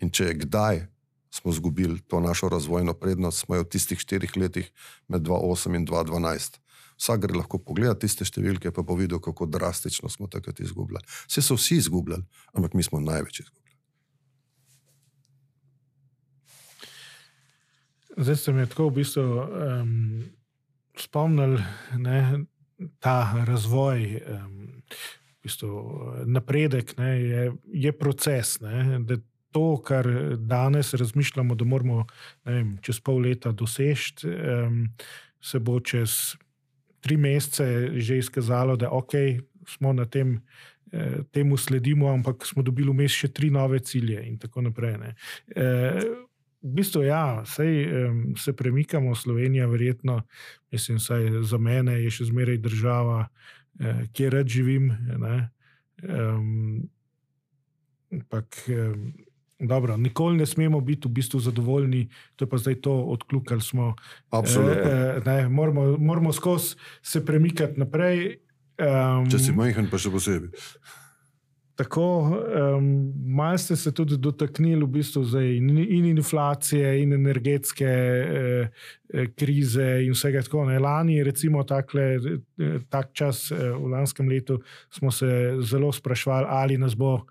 In če je kdaj smo izgubili to našo razvojno prednost, smo jo v tistih štirih letih med 2008 in 2012. Vsak gre lahko pogledati tiste številke, pa bo videl, kako drastično smo takrat izgubljali. Vse so vsi izgubljali, ampak mi smo največ izgubljali. Zdaj se mi je tako v bistvu um, spomnil ne, ta razvoj, um, v bistvu, napredek ne, je, je proces. Ne, to, kar danes razmišljamo, da moramo vem, čez pol leta doseči, um, se bo čez tri mesece že izkazalo, da ok, smo na tem, eh, temu sledimo, ampak smo dobili vmes še tri nove cilje in tako naprej. Eh, v bistvu, ja, sej, um, se premikamo, Slovenija, verjetno, mislim, za mene je še zmeraj država, eh, kjer rad živim. Um, ampak. Um, Dobro, nikoli ne smemo biti v bistvu zadovoljni, to je pa zdaj to, odkljukali smo. Absolutno. E, ne, moramo moramo skozi se premikati naprej. Um, Če si majhen, pa še posebej. Tako, um, malo ste se tudi dotaknili v bistvu in, in inflacije, in energetske eh, krize, in vsega tako. Ne. Lani, recimo, takle, tak čas eh, v lanskem letu, smo se zelo sprašvali, ali nas bo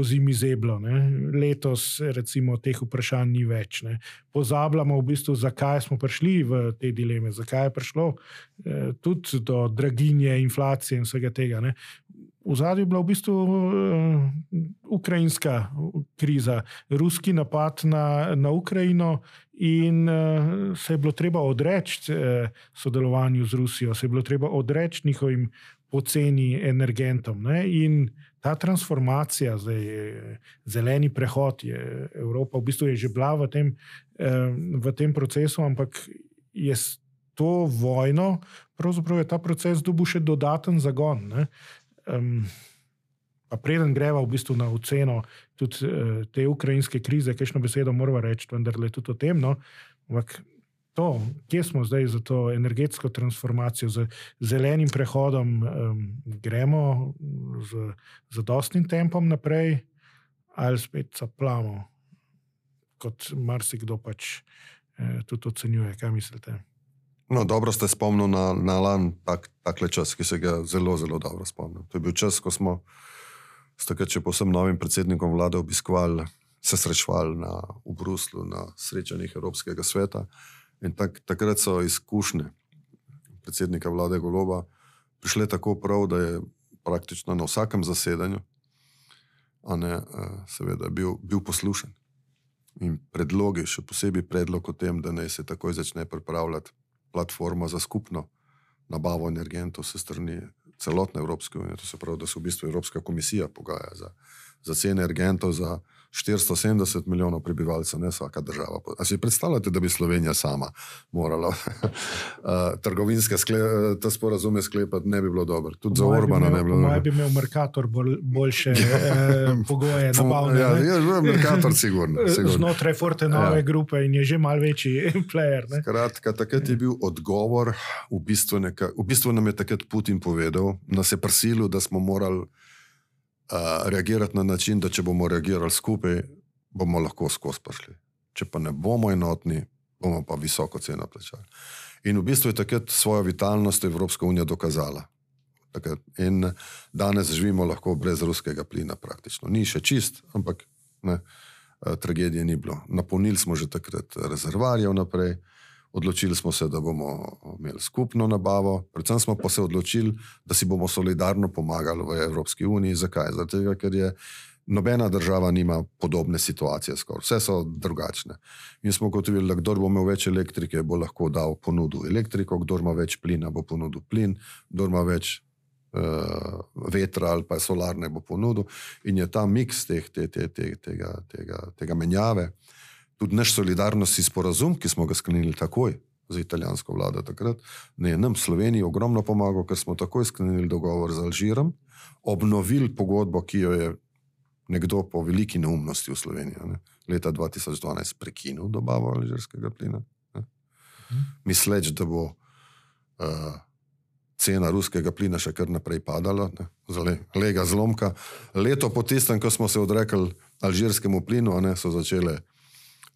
po zimi zeblo. Ne. Letos, recimo, teh vprašanj ni več. Ne. Pozabljamo, v bistvu, zakaj smo prišli v te dileme, zakaj je prišlo eh, tudi do draginje, inflacije in vsega tega. Ne. V zadnjem je bila v bistvu uh, ukrajinska kriza, ruski napad na, na Ukrajino, in uh, se je bilo treba odreči uh, sodelovanju z Rusijo, se je bilo treba odreči njihovim poceni energentom. Ne? In ta transformacija, zdaj, zeleni prehod, je Evropa v bistvu je že bila v tem, v tem procesu, ampak je s to vojno, pravzaprav je ta proces dobil še dodaten zagon. Um, pa preden greva v bistvu na oceno tudi uh, te ukrajinske krize, kajšno besedo moramo reči, vendar le tudi o tem. No? Ampak to, kje smo zdaj za to energetsko transformacijo, z zelenim prehodom, um, gremo z, z dostnim tempom naprej, ali spet zaplamo, kot marsikdo pač eh, tudi ocenjuje. Kaj mislite? No, dobro ste spomnili na, na lan, tak, takle čas, ki se ga zelo, zelo dobro spomnim. To je bil čas, ko smo s takrat, če posebno novim predsednikom vlade obiskovali, se srečevali v Bruslu na srečanjih Evropskega sveta. In tak, takrat so izkušnje predsednika vlade Goloba prišle tako prav, da je praktično na vsakem zasedanju, a ne eh, seveda, bil, bil poslušen. In predlogi, še posebej predlog o tem, da naj se takoj začne pripravljati platforma za skupno nabavo energentov se strani celotne Evropske unije. To se pravi, da se v bistvu Evropska komisija pogaja za, za cene energentov za 470 milijonov prebivalcev, ne vsaka država. A si predstavljate, da bi Slovenija sama morala uh, [laughs] trgovinske skle, sporazume sklepati, ne bi bilo dobro. Tudi za Orbana ne bi bilo dobro. Naj bi imel Merkator bolj, boljše [laughs] eh, pogoje. Nabavne, ja, je že Merkator, sigurno. [laughs] sigurno. Znotraj Forte nove ja. grupe in je že mal večji player. Skratka, takrat je bil odgovor, v bistvu, neka, v bistvu nam je takrat Putin povedal, nas je prisilil, da smo morali reagirati na način, da če bomo reagirali skupaj, bomo lahko skozi prišli. Če pa ne bomo enotni, bomo pa visoko ceno plačali. In v bistvu je takrat svojo vitalnost Evropska unija dokazala. Takrat. In danes živimo lahko brez ruskega plina, praktično. Ni še čist, ampak ne, tragedije ni bilo. Napolnili smo že takrat rezervarje vnaprej. Odločili smo se, da bomo imeli skupno nabavo, predvsem smo pa se odločili, da si bomo solidarno pomagali v Evropski uniji. Zakaj? Zato, ker je nobena država nima podobne situacije, skoraj. vse so drugačne. In smo gotovili, da kdo bo imel več elektrike, bo lahko dal ponudbo elektriko, kdo ima več plina, bo ponudil plin, kdo ima več uh, vetra ali pa solarne, bo ponudil. In je ta miks teh, te, te, te, tega, tega, tega menjave tudi naš solidarnostni sporazum, ki smo ga sklenili takoj z italijansko vlado takrat, ne nam Sloveniji ogromno pomagal, ker smo takoj sklenili dogovor z Alžirom, obnovili pogodbo, ki jo je nekdo po veliki neumnosti v Sloveniji ne, leta 2012 prekinil dobavo alžirskega plina. Ne, misleč, da bo uh, cena ruskega plina še kar naprej padala, zale, lega zlomka. Leto po tistem, ko smo se odrekli alžirskemu plinu, ne, so začele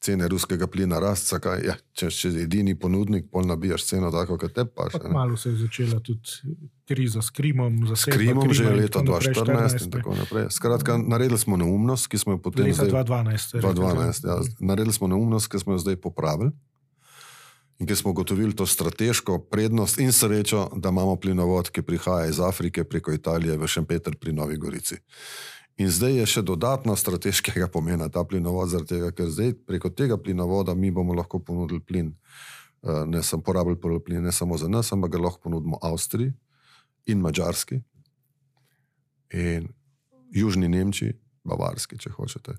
cene ruskega plina rasti, ja, če si edini ponudnik, pol nabijaš ceno tako, kot te paš. Malo se je začela tudi kriza s Krimom. S Krimom že leta 2014 in tako naprej. Skratka, naredili smo neumnost, ki smo jo potem. Leta 2012. 2012 ja. Naredili smo neumnost, ki smo jo zdaj popravili. In ki smo ugotovili to strateško prednost in srečo, da imamo plinovod, ki prihaja iz Afrike preko Italije v Šempeter pri Novi Gorici. In zdaj je še dodatno strateškega pomena ta plinovod, tega, ker zdaj preko tega plinovoda mi bomo lahko ponudili plin, eh, ne samo porabili plin, ne samo za nas, ampak ga lahko ponudimo Avstriji in Mačarski. in južni Nemčiji, bavarski, če hočete.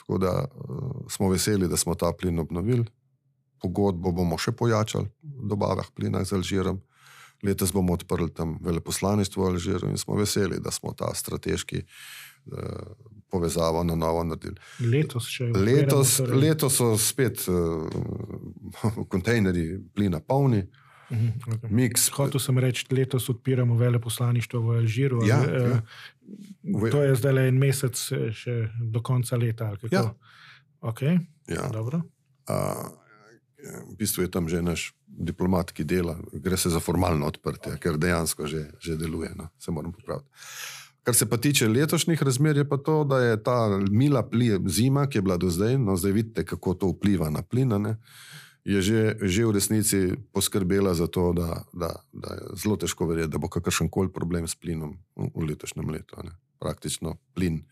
Tako da uh, smo veseli, da smo ta plin obnovili. Pogodbo bomo še pojačali v dobavah plina z Alžirom. Letos bomo odprli tam veleposlaništvo v Alžiru in smo veseli, da smo ta strateški uh, povezavo na novo naredili. Letos, letos, torej. letos so spet uh, [laughs] kontejnerji plina polni. Mhm, okay. Hotel sem reči, letos odpiramo veleposlaništvo v Alžiru. Ja, ali, ja. Uh, to je zdaj le en mesec, še do konca leta. Ja. Okay. Ja. Uh, v bistvu je tam že naš diplomat, ki dela, gre se za formalno odprtje, ker dejansko že, že deluje. No? Se moram popraviti. Kar se pa tiče letošnjih razmer, je pa to, da je ta mila zima, ki je bila do zdaj, no zdaj vidite, kako to vpliva na plin, je že, že v resnici poskrbela za to, da, da, da je zelo težko verjeti, da bo kakršen koli problem s plinom v, v letošnjem letu. Ne. Praktično plin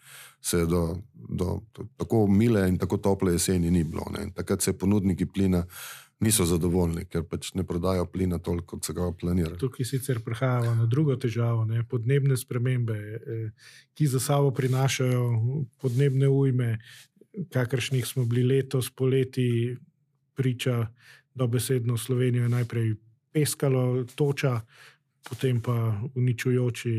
se je do, do tako mile in tako tople jeseni ni bilo. Ne. Takrat se ponudniki plina niso zadovoljni, ker pač ne prodajo plina toliko, kot so ga planirali. Tukaj sicer prehajamo na drugo težavo, ne? podnebne spremembe, eh, ki za sabo prinašajo podnebne ujme, kakršnih smo bili letos poleti, priča dobesedno Slovenijo najprej peskalo, toča. Potem pa uničujoči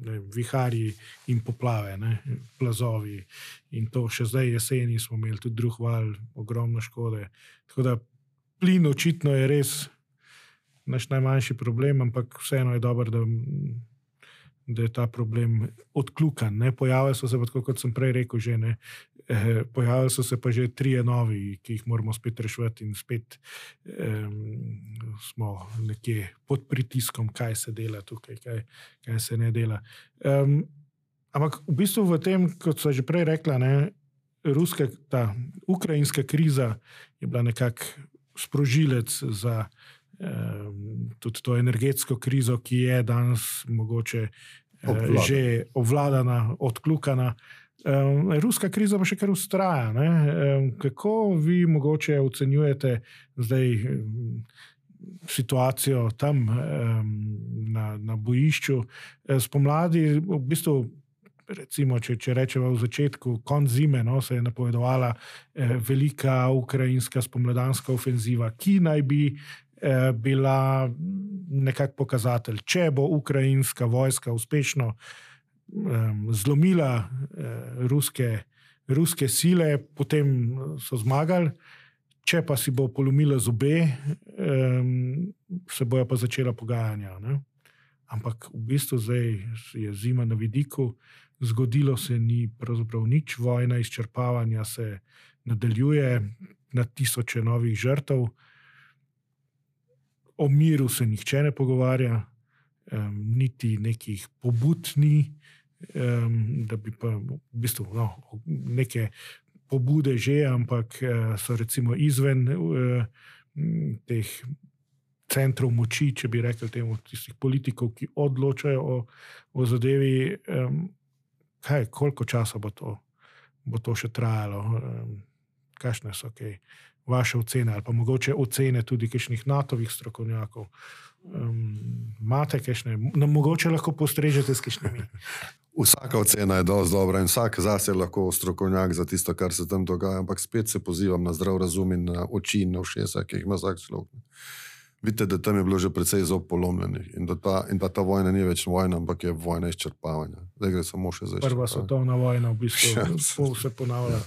ne, viharji in poplave, ne, plazovi. In to še zdaj jeseni smo imeli tudi drug val, ogromno škode. Tako da plin očitno je res naš najmanjši problem, ampak vseeno je dobro, da, da je ta problem odkljukan. Pojavili so se, tako, kot sem prej rekel, že ne. Eh, pojavili so se pa že tri novi, ki jih moramo spet rešiti, in spet eh, smo nekje pod pritiskom, kaj se dela tukaj, kaj, kaj se ne dela. Um, ampak v bistvu v tem, kot so že prej rekla, ne, ruska, ta ukrajinska kriza je bila nekako sprožilec za um, tudi to energetsko krizo, ki je danes mogoče eh, Obvlada. že obvladana, odkljukana. Um, ruska kriza pa še kar ustraja. Um, kako vi mogoče ocenjujete zdaj situacijo tam na, na bojišču? Spomladi, v bistvu recimo, če, če rečemo v začetku, konc zime, no, se je napovedovala eh, velika ukrajinska spomladanska ofenziva, ki naj bi eh, bila nekakšen pokazatelj, če bo ukrajinska vojska uspešno eh, zlomila eh, ruske, ruske sile, potem so zmagali. Če pa si bo polomila zobe, um, se bojo pa začela pogajanja. Ne? Ampak v bistvu zdaj je zima na vidiku, zgodilo se ni pravzaprav nič, vojna izčrpavanja se nadaljuje, na tisoče novih žrtev, o miru se nihče ne pogovarja, um, niti nekih pobud ni, um, da bi pa v bistvu no, neke pobude že, ampak uh, so recimo izven uh, teh. Centrov moči, če bi rekel temu, tistih politikov, ki odločajo o, o zadevi, um, kaj, koliko časa bo to, bo to še trajalo, kakšne so kaj, vaše ocene ali pa mogoče ocene tudi kakšnih NATO-vih strokovnjakov. Imate um, kakšne, no, mogoče lahko postrežete s kakšnimi. [laughs] Vsaka ocena je dovolj dobra in vsak zase je lahko strokovnjak za tisto, kar se tam dogaja, ampak spet se pozivam na zdrav razum in na oči in na všesa, ki jih ima vsak človek vidite, da tam je bilo že precej zob polomljenih in da, ta, in da ta vojna ni več vojna, ampak je vojna izčrpavanja. Zdaj gre samo še za. Prva svetovna vojna, v bistvu, ja, pol se ponavlja.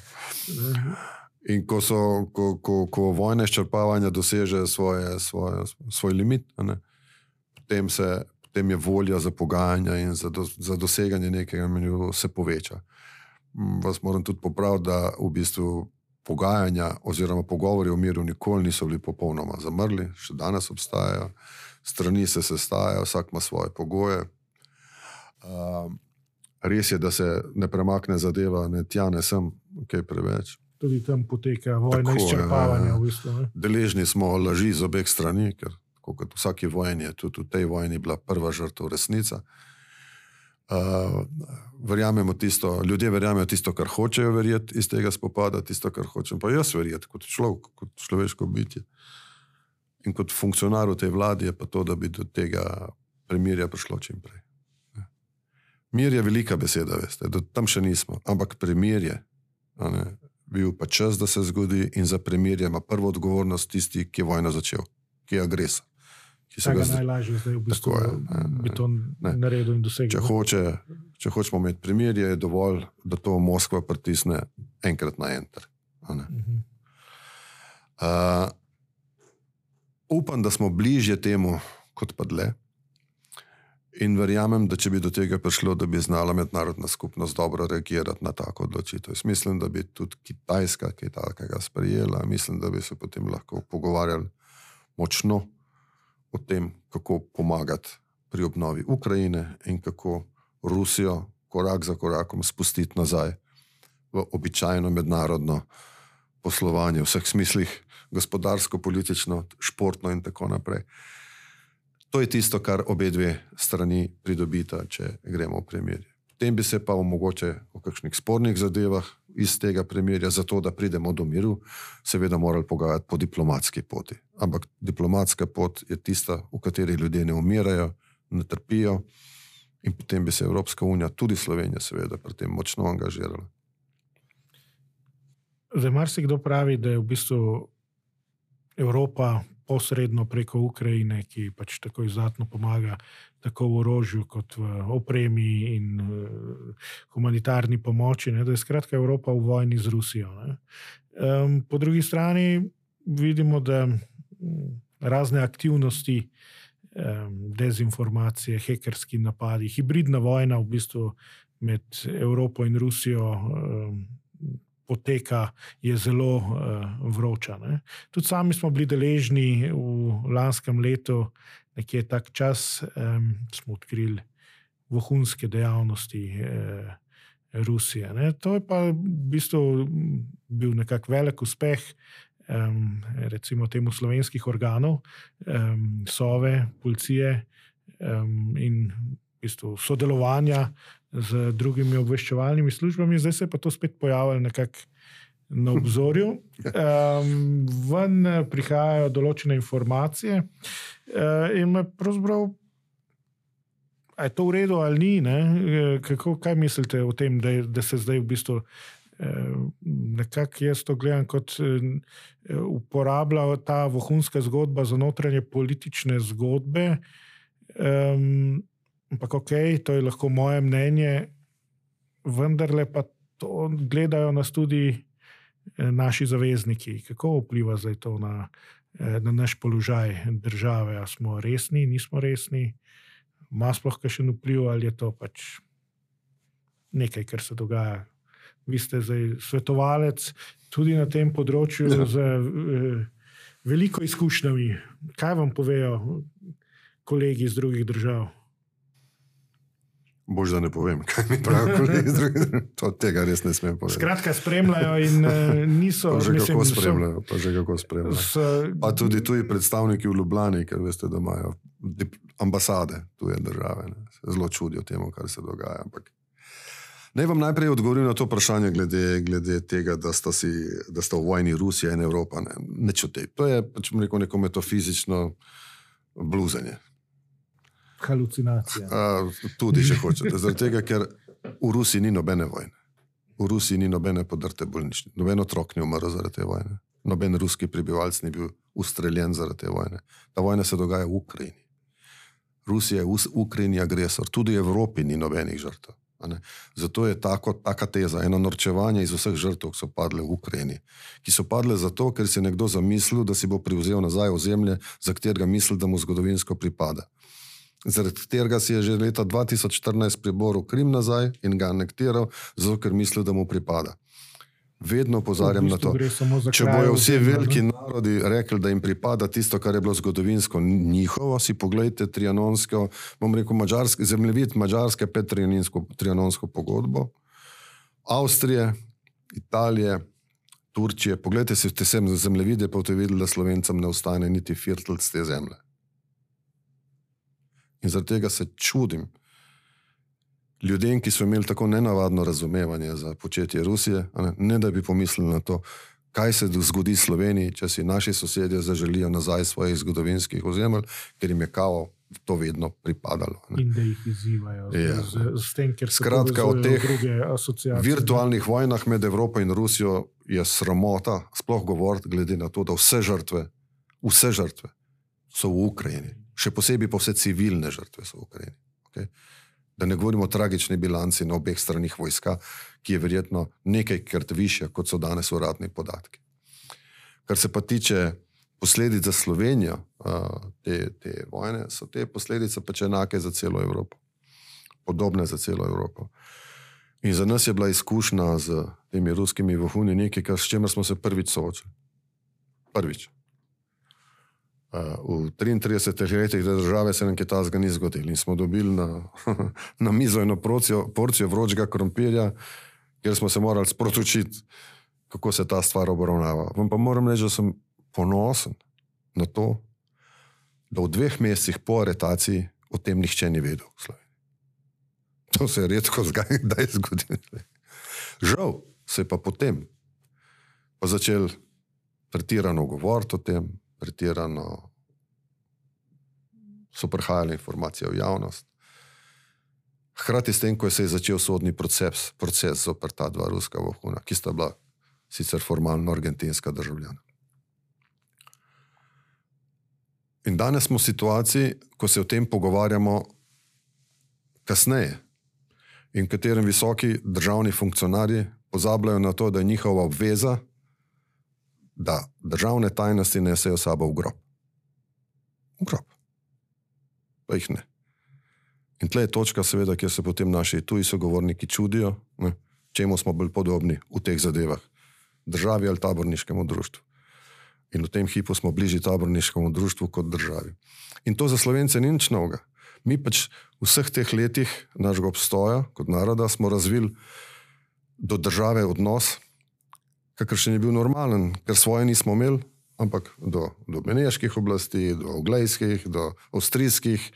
In ko, so, ko, ko, ko vojna izčrpavanja doseže svoje, svoje, svoj limit, ne, potem, se, potem je volja za pogajanja in za, do, za doseganje nekega menu se poveča. Vas moram tudi popraviti, da v bistvu pogajanja oziroma pogovori o miru nikoli niso bili popolnoma zamrli, še danes obstajajo, strani se sestajajo, vsak ima svoje pogoje. Uh, res je, da se ne premakne zadeva, ne tjane sem, kaj preveč. Tudi tam poteka vojna izčrpavanja. V bistvu, Deležni smo laži z obeh strani, ker kot vsaki vojni je tudi v tej vojni bila prva žrtev resnica. Uh, verjamemo tisto, ljudje verjamejo tisto, kar hočejo verjeti iz tega spopada, tisto, kar hočem pa jaz verjeti kot človek, kot človeško bitje. In kot funkcionar v tej vladi je pa to, da bi do tega premirja prišlo čim prej. Mir je velika beseda, veste, da tam še nismo, ampak premir je. Bil pa čas, da se zgodi, in za premir ima prvo odgovornost tisti, ki je vojno začel, ki je agresor. Kaj je najlažje zdaj v bistvu, da bi to naredil in dosegel? Če, hoče, če hočemo imeti premir, je dovolj, da to Moskva pritisne enkrat na enter. Uh, upam, da smo bližje temu, kot pa dlje. In verjamem, da če bi do tega prišlo, da bi znala mednarodna skupnost dobro reagirati na tako odločitev. Jaz mislim, da bi tudi Kitajska kaj takega sprejela, mislim, da bi se potem lahko pogovarjali močno o tem, kako pomagati pri obnovi Ukrajine in kako Rusijo korak za korakom spustiti nazaj v običajno mednarodno poslovanje, v vseh smislih, gospodarsko, politično, športno in tako naprej. To je tisto, kar obe dve strani pridobita, če gremo v premirje. Potem bi se pa omogoče o kakšnih spornih zadevah iz tega premirja, zato da pridemo do miru, seveda morali pogajati po diplomatski poti. Ampak diplomatska pot je tista, v kateri ljudje ne umirajo, ne trpijo, in potem bi se Evropska unija, tudi Slovenija, seveda, pri tem močno angažirala. Zdaj, marsikdo pravi, da je v bistvu Evropa posredno preko Ukrajine, ki pač tako izdatno pomaga, tako v orožju, kot v opremi in uh, humanitarni pomoči, ne, da je skratka Evropa v vojni z Rusijo. Um, po drugi strani vidimo, da razne aktivnosti, um, dezinformacije, hekerski napadi, hibridna vojna v bistvu med Evropo in Rusijo. Um, poteka, je zelo uh, vroča. Ne. Tudi sami smo bili deležni v lanskem letu, nekje tak čas, um, smo odkrili vohunske dejavnosti uh, Rusije. Ne. To je pa v bistvu bil nekak velik uspeh. Um, recimo temu slovenskih organov, um, sove, policije um, in v bistvu sodelovanja z drugimi obveščevalnimi službami, zdaj se je pa to spet pojavilo nekako na obzorju. [laughs] Um, ven prihajajo določene informacije, uh, in me pravzaprav. A je to v redu ali ni? Kako, kaj mislite o tem, da, da se zdaj v bistvu eh, nekako jaz to gledam kot eh, uporablja ta vohunska zgodba za notranje politične zgodbe? Um, Ampak, ok, to je lahko moje mnenje, vendarle pa to gledajo nas tudi eh, naši zavezniki. Kako vpliva zdaj to na, eh, na naš položaj države? Ali smo resni, nismo resni, ima sploh kakšen vpliv ali je to pač nekaj, kar se dogaja. Vi ste zdaj svetovalec tudi na tem področju ja. z eh, veliko izkušnjami. Kaj vam povejo kolegi iz drugih držav? Bož, da ne povem, kaj mi pravijo kolegi. [laughs] To tega res ne smem povedati. Skratka, spremljajo in uh, niso. Pa že mislim, kako spremljajo. Pa že kako spremljajo. S, pa tudi tuji predstavniki v Ljubljani, ker veste, da imajo ambasade tuje države. Ne. Zelo čudijo temu, kar se dogaja. Ampak. Naj vam najprej odgovorim na to vprašanje, glede, glede tega, da sta, si, da sta v vojni Rusija in Evropa. Ne, ne čuti. To je pač rekel, neko metafizično bluzenje halucinacija. A, tudi, če hočete. Zaradi tega, ker v Rusiji ni nobene vojne. V Rusiji ni nobene podrte bolnišnice. Noben otrok ni umrl zaradi te vojne. Noben ruski prebivalec ni bil ustreljen zaradi te vojne. Ta vojna se dogaja v Ukrajini. Rusija je v Ukrajini agresor, tudi v Evropi ni nobenih žrtev. Zato je tako, taka teza, eno norčevanje iz vseh žrtev, ki so padle v Ukrajini. Ki so padle zato, ker si je nekdo zamislil, da si bo prevzel nazaj ozemlje, za katerega misli, da mu zgodovinsko pripada zaradi katerega si je že leta 2014 priboril Krim nazaj in ga anektiral, zato ker misli, da mu pripada. Vedno opozarjam na to. Če bojo vsi veliki narodi rekli, da jim pripada tisto, kar je bilo zgodovinsko njihovo, si pogledajte trianonsko, bom rekel, mađarski, zemljevid mađarske petrianonsko pogodbo, Avstrije, Italije, Turčije. Poglejte si te zemljevide, pa boste videli, da slovencem ne ostane niti firtl z te zemlje. In zaradi tega se čudim ljudem, ki so imeli tako nenavadno razumevanje za početje Rusije, ne, ne da bi pomislili na to, kaj se zgodi Sloveniji, če si naši sosedje zaželijo nazaj svojih zgodovinskih ozemelj, ker jim je kao to vedno pripadalo. Ne. In da jih izzivajo Ja. z, z tem, ker se Skratka, o povezujejo teh druge asociacije. V virtualnih vojnah med Evropo in Rusijo je sramota sploh govoriti, glede na to, da vse žrtve, vse žrtve so v Ukrajini, še posebej pa vse civilne žrtve so v Ukrajini. Okay? Da ne govorimo o tragični bilanci na obeh stranih vojska, ki je verjetno nekajkrat višja, kot so danes uradni podatki. Kar se pa tiče posledic za Slovenijo te, te vojne, so te posledice pač enake za celo Evropo, podobne za celo Evropo. In za nas je bila izkušnja z temi ruskimi vohuni nekaj, kar, s čimer smo se prvič soočili. Prvič. Uh, v 33 letih te države se nam kaj takega ni zgodilo in smo dobili na, [laughs] na mizo eno porcijo, porcijo vročega krompirja, kjer smo se morali sprotočiti, kako se ta stvar obravnava. Vam pa moram reči, da sem ponosen na to, da v dveh mesecih po aretaciji o tem nihče ni vedel. To se je redko zdaj [laughs] zgodilo. Žal se je pa potem pa začel pretirano govoriti o tem, pretirano so prihajale informacije v javnost. Hkrati s tem, ko se je začel sodni proces, proces zoper ta dva ruska vohuna, ki sta bila sicer formalno argentinska državljana. In danes smo v situaciji, ko se o tem pogovarjamo kasneje, in v katerem visoki državni funkcionarji pozabljajo na to, da je njihova obveza, da državne tajnosti nesejo sabo v grob. V grob. Pa jih ne. In tle je točka, seveda, kjer se potem naši tuji sogovorniki čudijo, ne, čemu smo bolj podobni v teh zadevah, državi ali taborniškemu društvu. In v tem hipu smo bližji taborniškemu društvu kot državi. In to za slovence ni nič novega. Mi pač v vseh teh letih našega obstoja kot naroda smo razvili do države odnos, kakršen je bil normalen, ker svoje nismo imeli, ampak do, do beneških oblasti, do oglejskih, do avstrijskih,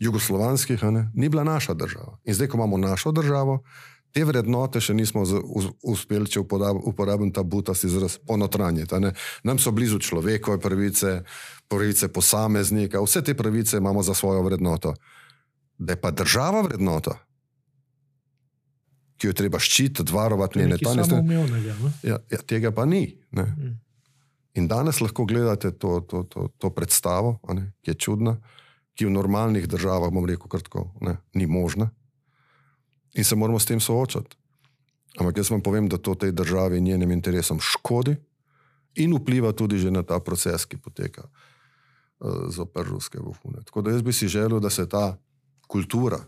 jugoslovanskih, ne, ni bila naša država. In zdaj, ko imamo našo državo, te vrednote še nismo z, us, uspeli, če uporab, uporabim ta butast izraz, ponotranjiti. Nam so blizu človekove pravice, pravice posameznika, vse te pravice imamo za svojo vrednoto. Da je pa država vrednota, ki jo je treba ščititi, varovati njene tajnosti. samoumevnega. ne? Ja, ja, tega pa ni. Ne. Mm. In danes lahko gledate to, to, to, to predstavo, ne, ki je čudna, ki v normalnih državah, bom rekel, kratko, ne, ni možna. In se moramo s tem soočati. Ampak jaz vam povem, da to tej državi in njenim interesom škodi in vpliva tudi že na ta proces, ki poteka uh, zoper ruske vohune. Tako da jaz bi si želel, da se ta kultura,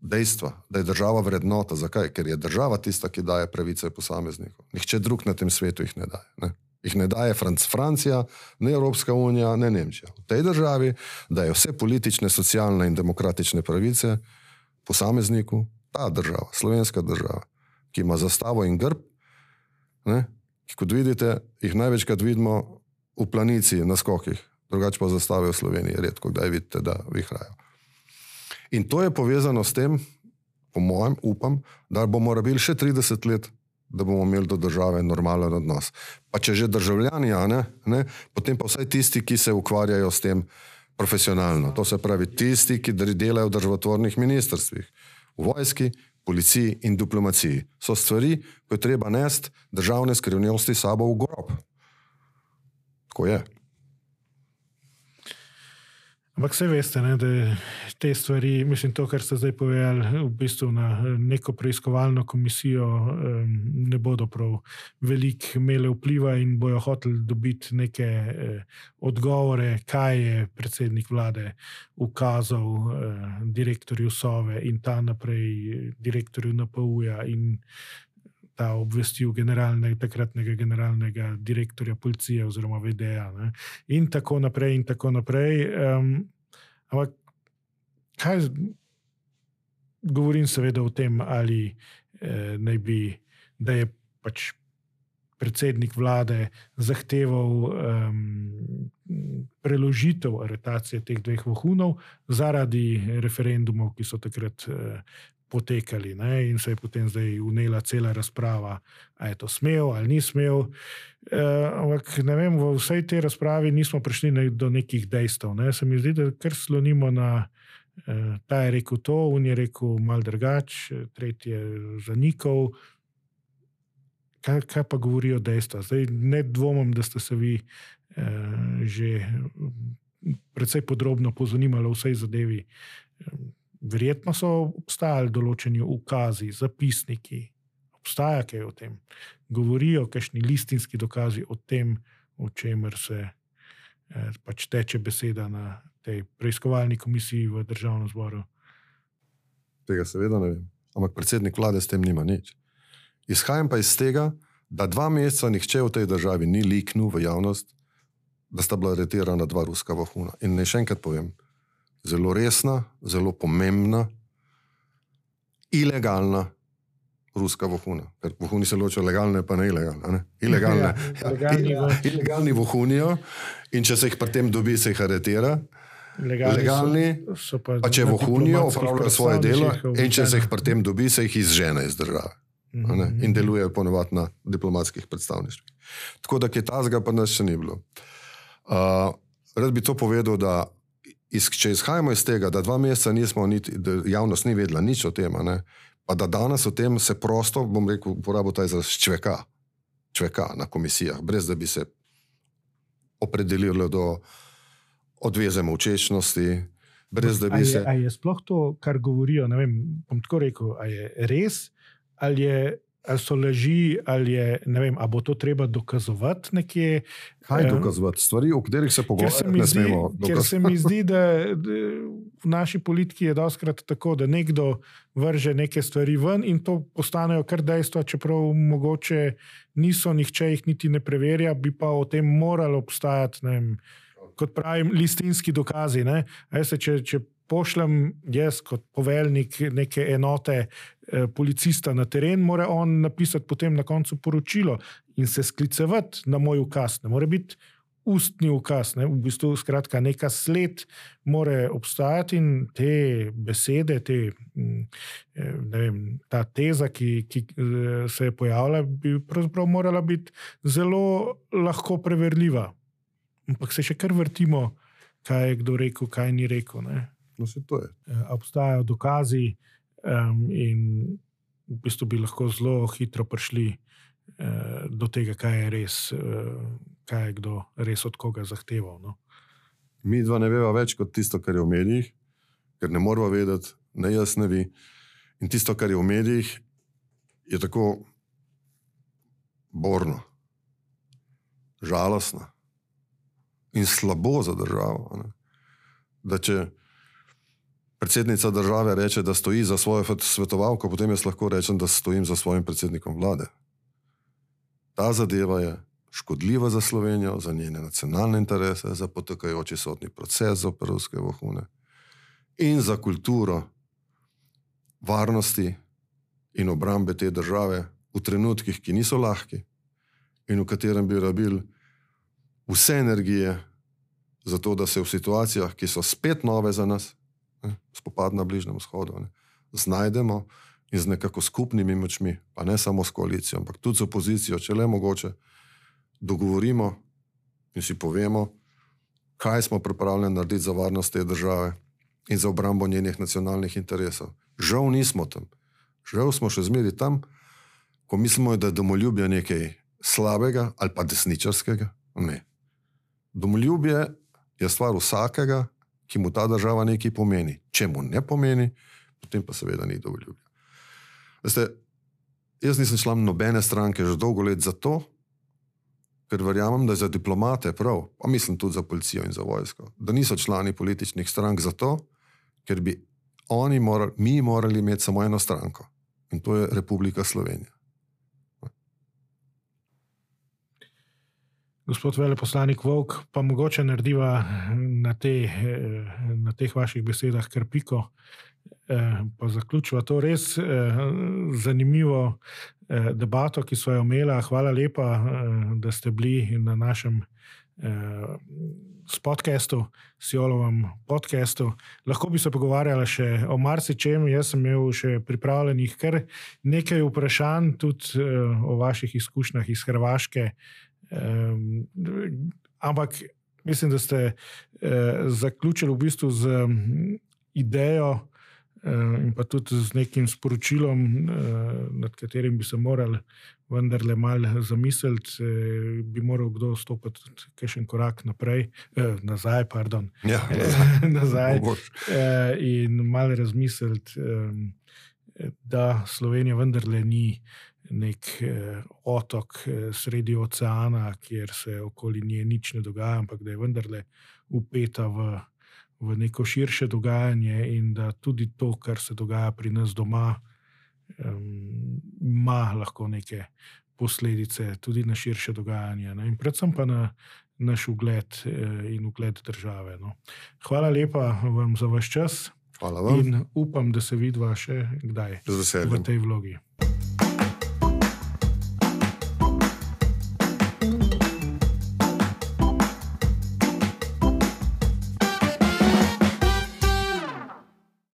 dejstva, da je država vrednota. Zakaj? Ker je država tista, ki daje pravice posameznikom. Nihče drug na tem svetu jih ne daje. Ne? Jih ne daje Franc Francija, ne Evropska unija, ne Nemčija. V tej državi daje vse politične, socialne in demokratične pravice posamezniku, ta država, slovenska država, ki ima zastavo in grb, ne? ki, kot vidite, jih največkrat vidimo v planici na skokih, drugače pa zastave v Sloveniji, redko kdaj vidite, da vihrajo. In to je povezano s tem, po mojem, upam, da bomo rabili še 30 let, da bomo imeli do države normalen odnos. Pa če že državljani, a ne, ne, potem pa vsaj tisti, ki se ukvarjajo s tem profesionalno. To se pravi tisti, ki delajo v državotvornih ministrstvih, v vojski, policiji in diplomaciji. So stvari, ko je treba nesti državne skrivnosti sabo v grob. Tako je. Ampak vse veste, ne, da te stvari, mislim, to, kar ste zdaj povedali, v bistvu na neko preiskovalno komisijo ne bodo prav veliko imele vpliva in bojo hoteli dobiti neke eh, odgovore, kaj je predsednik vlade ukazal eh, direktorju Sove in ta naprej direktorju NPU-ja in ta obvestil generalnega, takratnega generalnega direktorja policije oziroma VDA. Ne, in tako naprej, in tako naprej. Um, ampak kaj, govorim seveda o tem, ali eh, naj bi, da je pač predsednik vlade zahteval um, preložitev aretacije teh dveh vohunov zaradi referendumov, ki so takrat uh, potekali ne? in se je potem zdaj unela cela razprava, ali je to smel ali ni smel. Eh, ampak ne vem, v vsej tej razpravi nismo prišli ne, do nekih dejstev. Ne? Se mi zdi, da kar slonimo na. Eh, ta je rekel to, on je rekel malo drugače, tretji je zanikal. Kaj, kaj pa govorijo dejstva? Zdaj, ne dvomim, da ste se vi eh, že precej podrobno pozanimali o vsej zadevi. Verjetno so obstajali določeni ukazi, zapisniki, obstaja kaj o tem, govorijo kakšni listinski dokazi o tem, o čemer se eh, pač teče beseda na tej preiskovalni komisiji v državnem zboru. Tega seveda ne vem. Ampak predsednik vlade s tem nima nič. Izhajam pa iz tega, da dva meseca nihče v tej državi ni liknil v javnost, da sta bila aretirana dva ruska vohuna. In naj še enkrat povem, zelo resna, zelo pomembna, ilegalna ruska vohuna. Ker vohuni se ločijo legalne, pa ne ilegalne. Ne? [laughs] Ilegalne. Ja, ilegalni, ja, ilegalni vohunijo in če se jih pri tem dobi, se jih aretira. Legalni, legalni so, so pa, pa če vohunijo, opravljajo svoje delo in če se jih pri tem dobi, se jih izžene iz države. Mm -hmm. In delujejo ponovadi na diplomatskih predstavništvih. Tako da, ki je ta zga, pa nas še ni bilo. Uh, rad bi to povedal, da iz, če izhajamo iz tega, da dva meseca nismo, niti, da javnost ni vedela nič o tem, ne, pa da danes o tem se prosto, bom rekel, uporabo ta izraz čveka, čveka na komisijah, brez da bi se opredelili do odveze molčečnosti. Brez, a, je, se... a je sploh to, kar govorijo, ne vem, bom tako rekel, ali je res, ali je ali so leži, ali je, ne vem, ali bo to treba dokazovati nekje. Kaj je dokazovati? Stvari, o katerih se pogovarjamo, ne smemo dokazovati. Ker se mi [laughs] zdi, da, v naši politiki je doskrat tako, da nekdo vrže neke stvari ven in to postanejo kar dejstva, čeprav mogoče niso, nihče jih niti ne preverja, bi pa o tem moralo obstajati. Vem, Kot pravim, listinski dokazi. Se, če, če pošljem jaz, kot poveljnik neke enote, eh, policista na teren, mora on napisati potem na koncu poročilo in se sklicevati na moj ukaz. Ne more biti ustni ukaz, ne? v bistvu skratka, neka sled mora obstajati in te besede, te, eh, vem, ta teza, ki, ki eh, se je pojavila, bi pravzaprav morala biti zelo lahko preverljiva. Ampak se še kar vrtimo, kaj je kdo rekel, kaj ni rekel. No, se to je. Eh, obstajajo dokazi, um, in v bistvu bi lahko zelo hitro prišli uh, do tega, kaj je res, uh, kaj je kdo res od koga zahteval. No. Mi dva ne veva več kot tisto, kar je v medijih, ker ne moramo vedeti, ne jaz, ne vi. In tisto, kar je v medijih, je tako borno, žalostno in slabo za državo. Ne. Da če predsednica države reče, da stoji za svojo svetovalko, potem jaz lahko rečem, da stojim za svojim predsednikom vlade. Ta zadeva je škodljiva za Slovenijo, za njene nacionalne interese, za potekajoči sodni proces za peruske vohune in za kulturo varnosti in obrambe te države v trenutkih, ki niso lahki in v katerem bi rabili vse energije, zato da se v situacijah, ki so spet nove za nas, spopad na Bližnjem vzhodu, ne, znajdemo in z nekako skupnimi močmi, pa ne samo s koalicijo, ampak tudi z opozicijo, če le mogoče, dogovorimo in si povemo, kaj smo pripravljeni narediti za varnost te države in za obrambo njenih nacionalnih interesov. Žal nismo tam, žal smo še zmeri tam, ko mislimo, da je domoljubje nekaj slabega ali pa desničarskega. Ne. Domoljubje je stvar vsakega, ki mu ta država nekaj pomeni. Če mu ne pomeni, potem pa seveda ni dovoljubil. Jaz nisem član nobene stranke že dolgo let zato, ker verjamem, da je za diplomate prav, pa mislim tudi za policijo in za vojsko, da niso člani političnih strank zato, ker bi morali, mi morali imeti samo eno stranko in to je Republika Slovenija. Gospod veleposlanik Vok, pa mogoče narediva na, te, na teh vaših besedah kar piko. Pa zaključiva to res zanimivo debato, ki so jo imela. Hvala lepa, da ste bili na našem s podcastom, s Jolovem podcastom. Lahko bi se pogovarjali še o marsičem. Jaz sem imel še pripravljenih kar nekaj vprašanj, tudi o vaših izkušnjah iz Hrvaške. Um, ampak mislim, da ste uh, zaključili v bistvu z um, idejo. In pa tudi z nekim sporočilom, nad katerim bi se morali vendarle malo zamisliti, bi moral kdo stopiti še en korak naprej, eh, nazaj, pardon, ja, [laughs] nazaj eh, in malo razmisliti, eh, da Slovenija vendarle ni nek eh, otok eh, sredi oceana, kjer se okoli nje nič ne dogaja, ampak da je vendarle upeta v. V neko širše dogajanje, in da tudi to, kar se dogaja pri nas doma, um, ima lahko neke posledice tudi na širše dogajanje, ne? in predvsem pa na naš ugled eh, in ugled države. No? Hvala lepa vam za vaš čas. Hvala vam. In upam, da se vidva še kdaj v tej vlogi.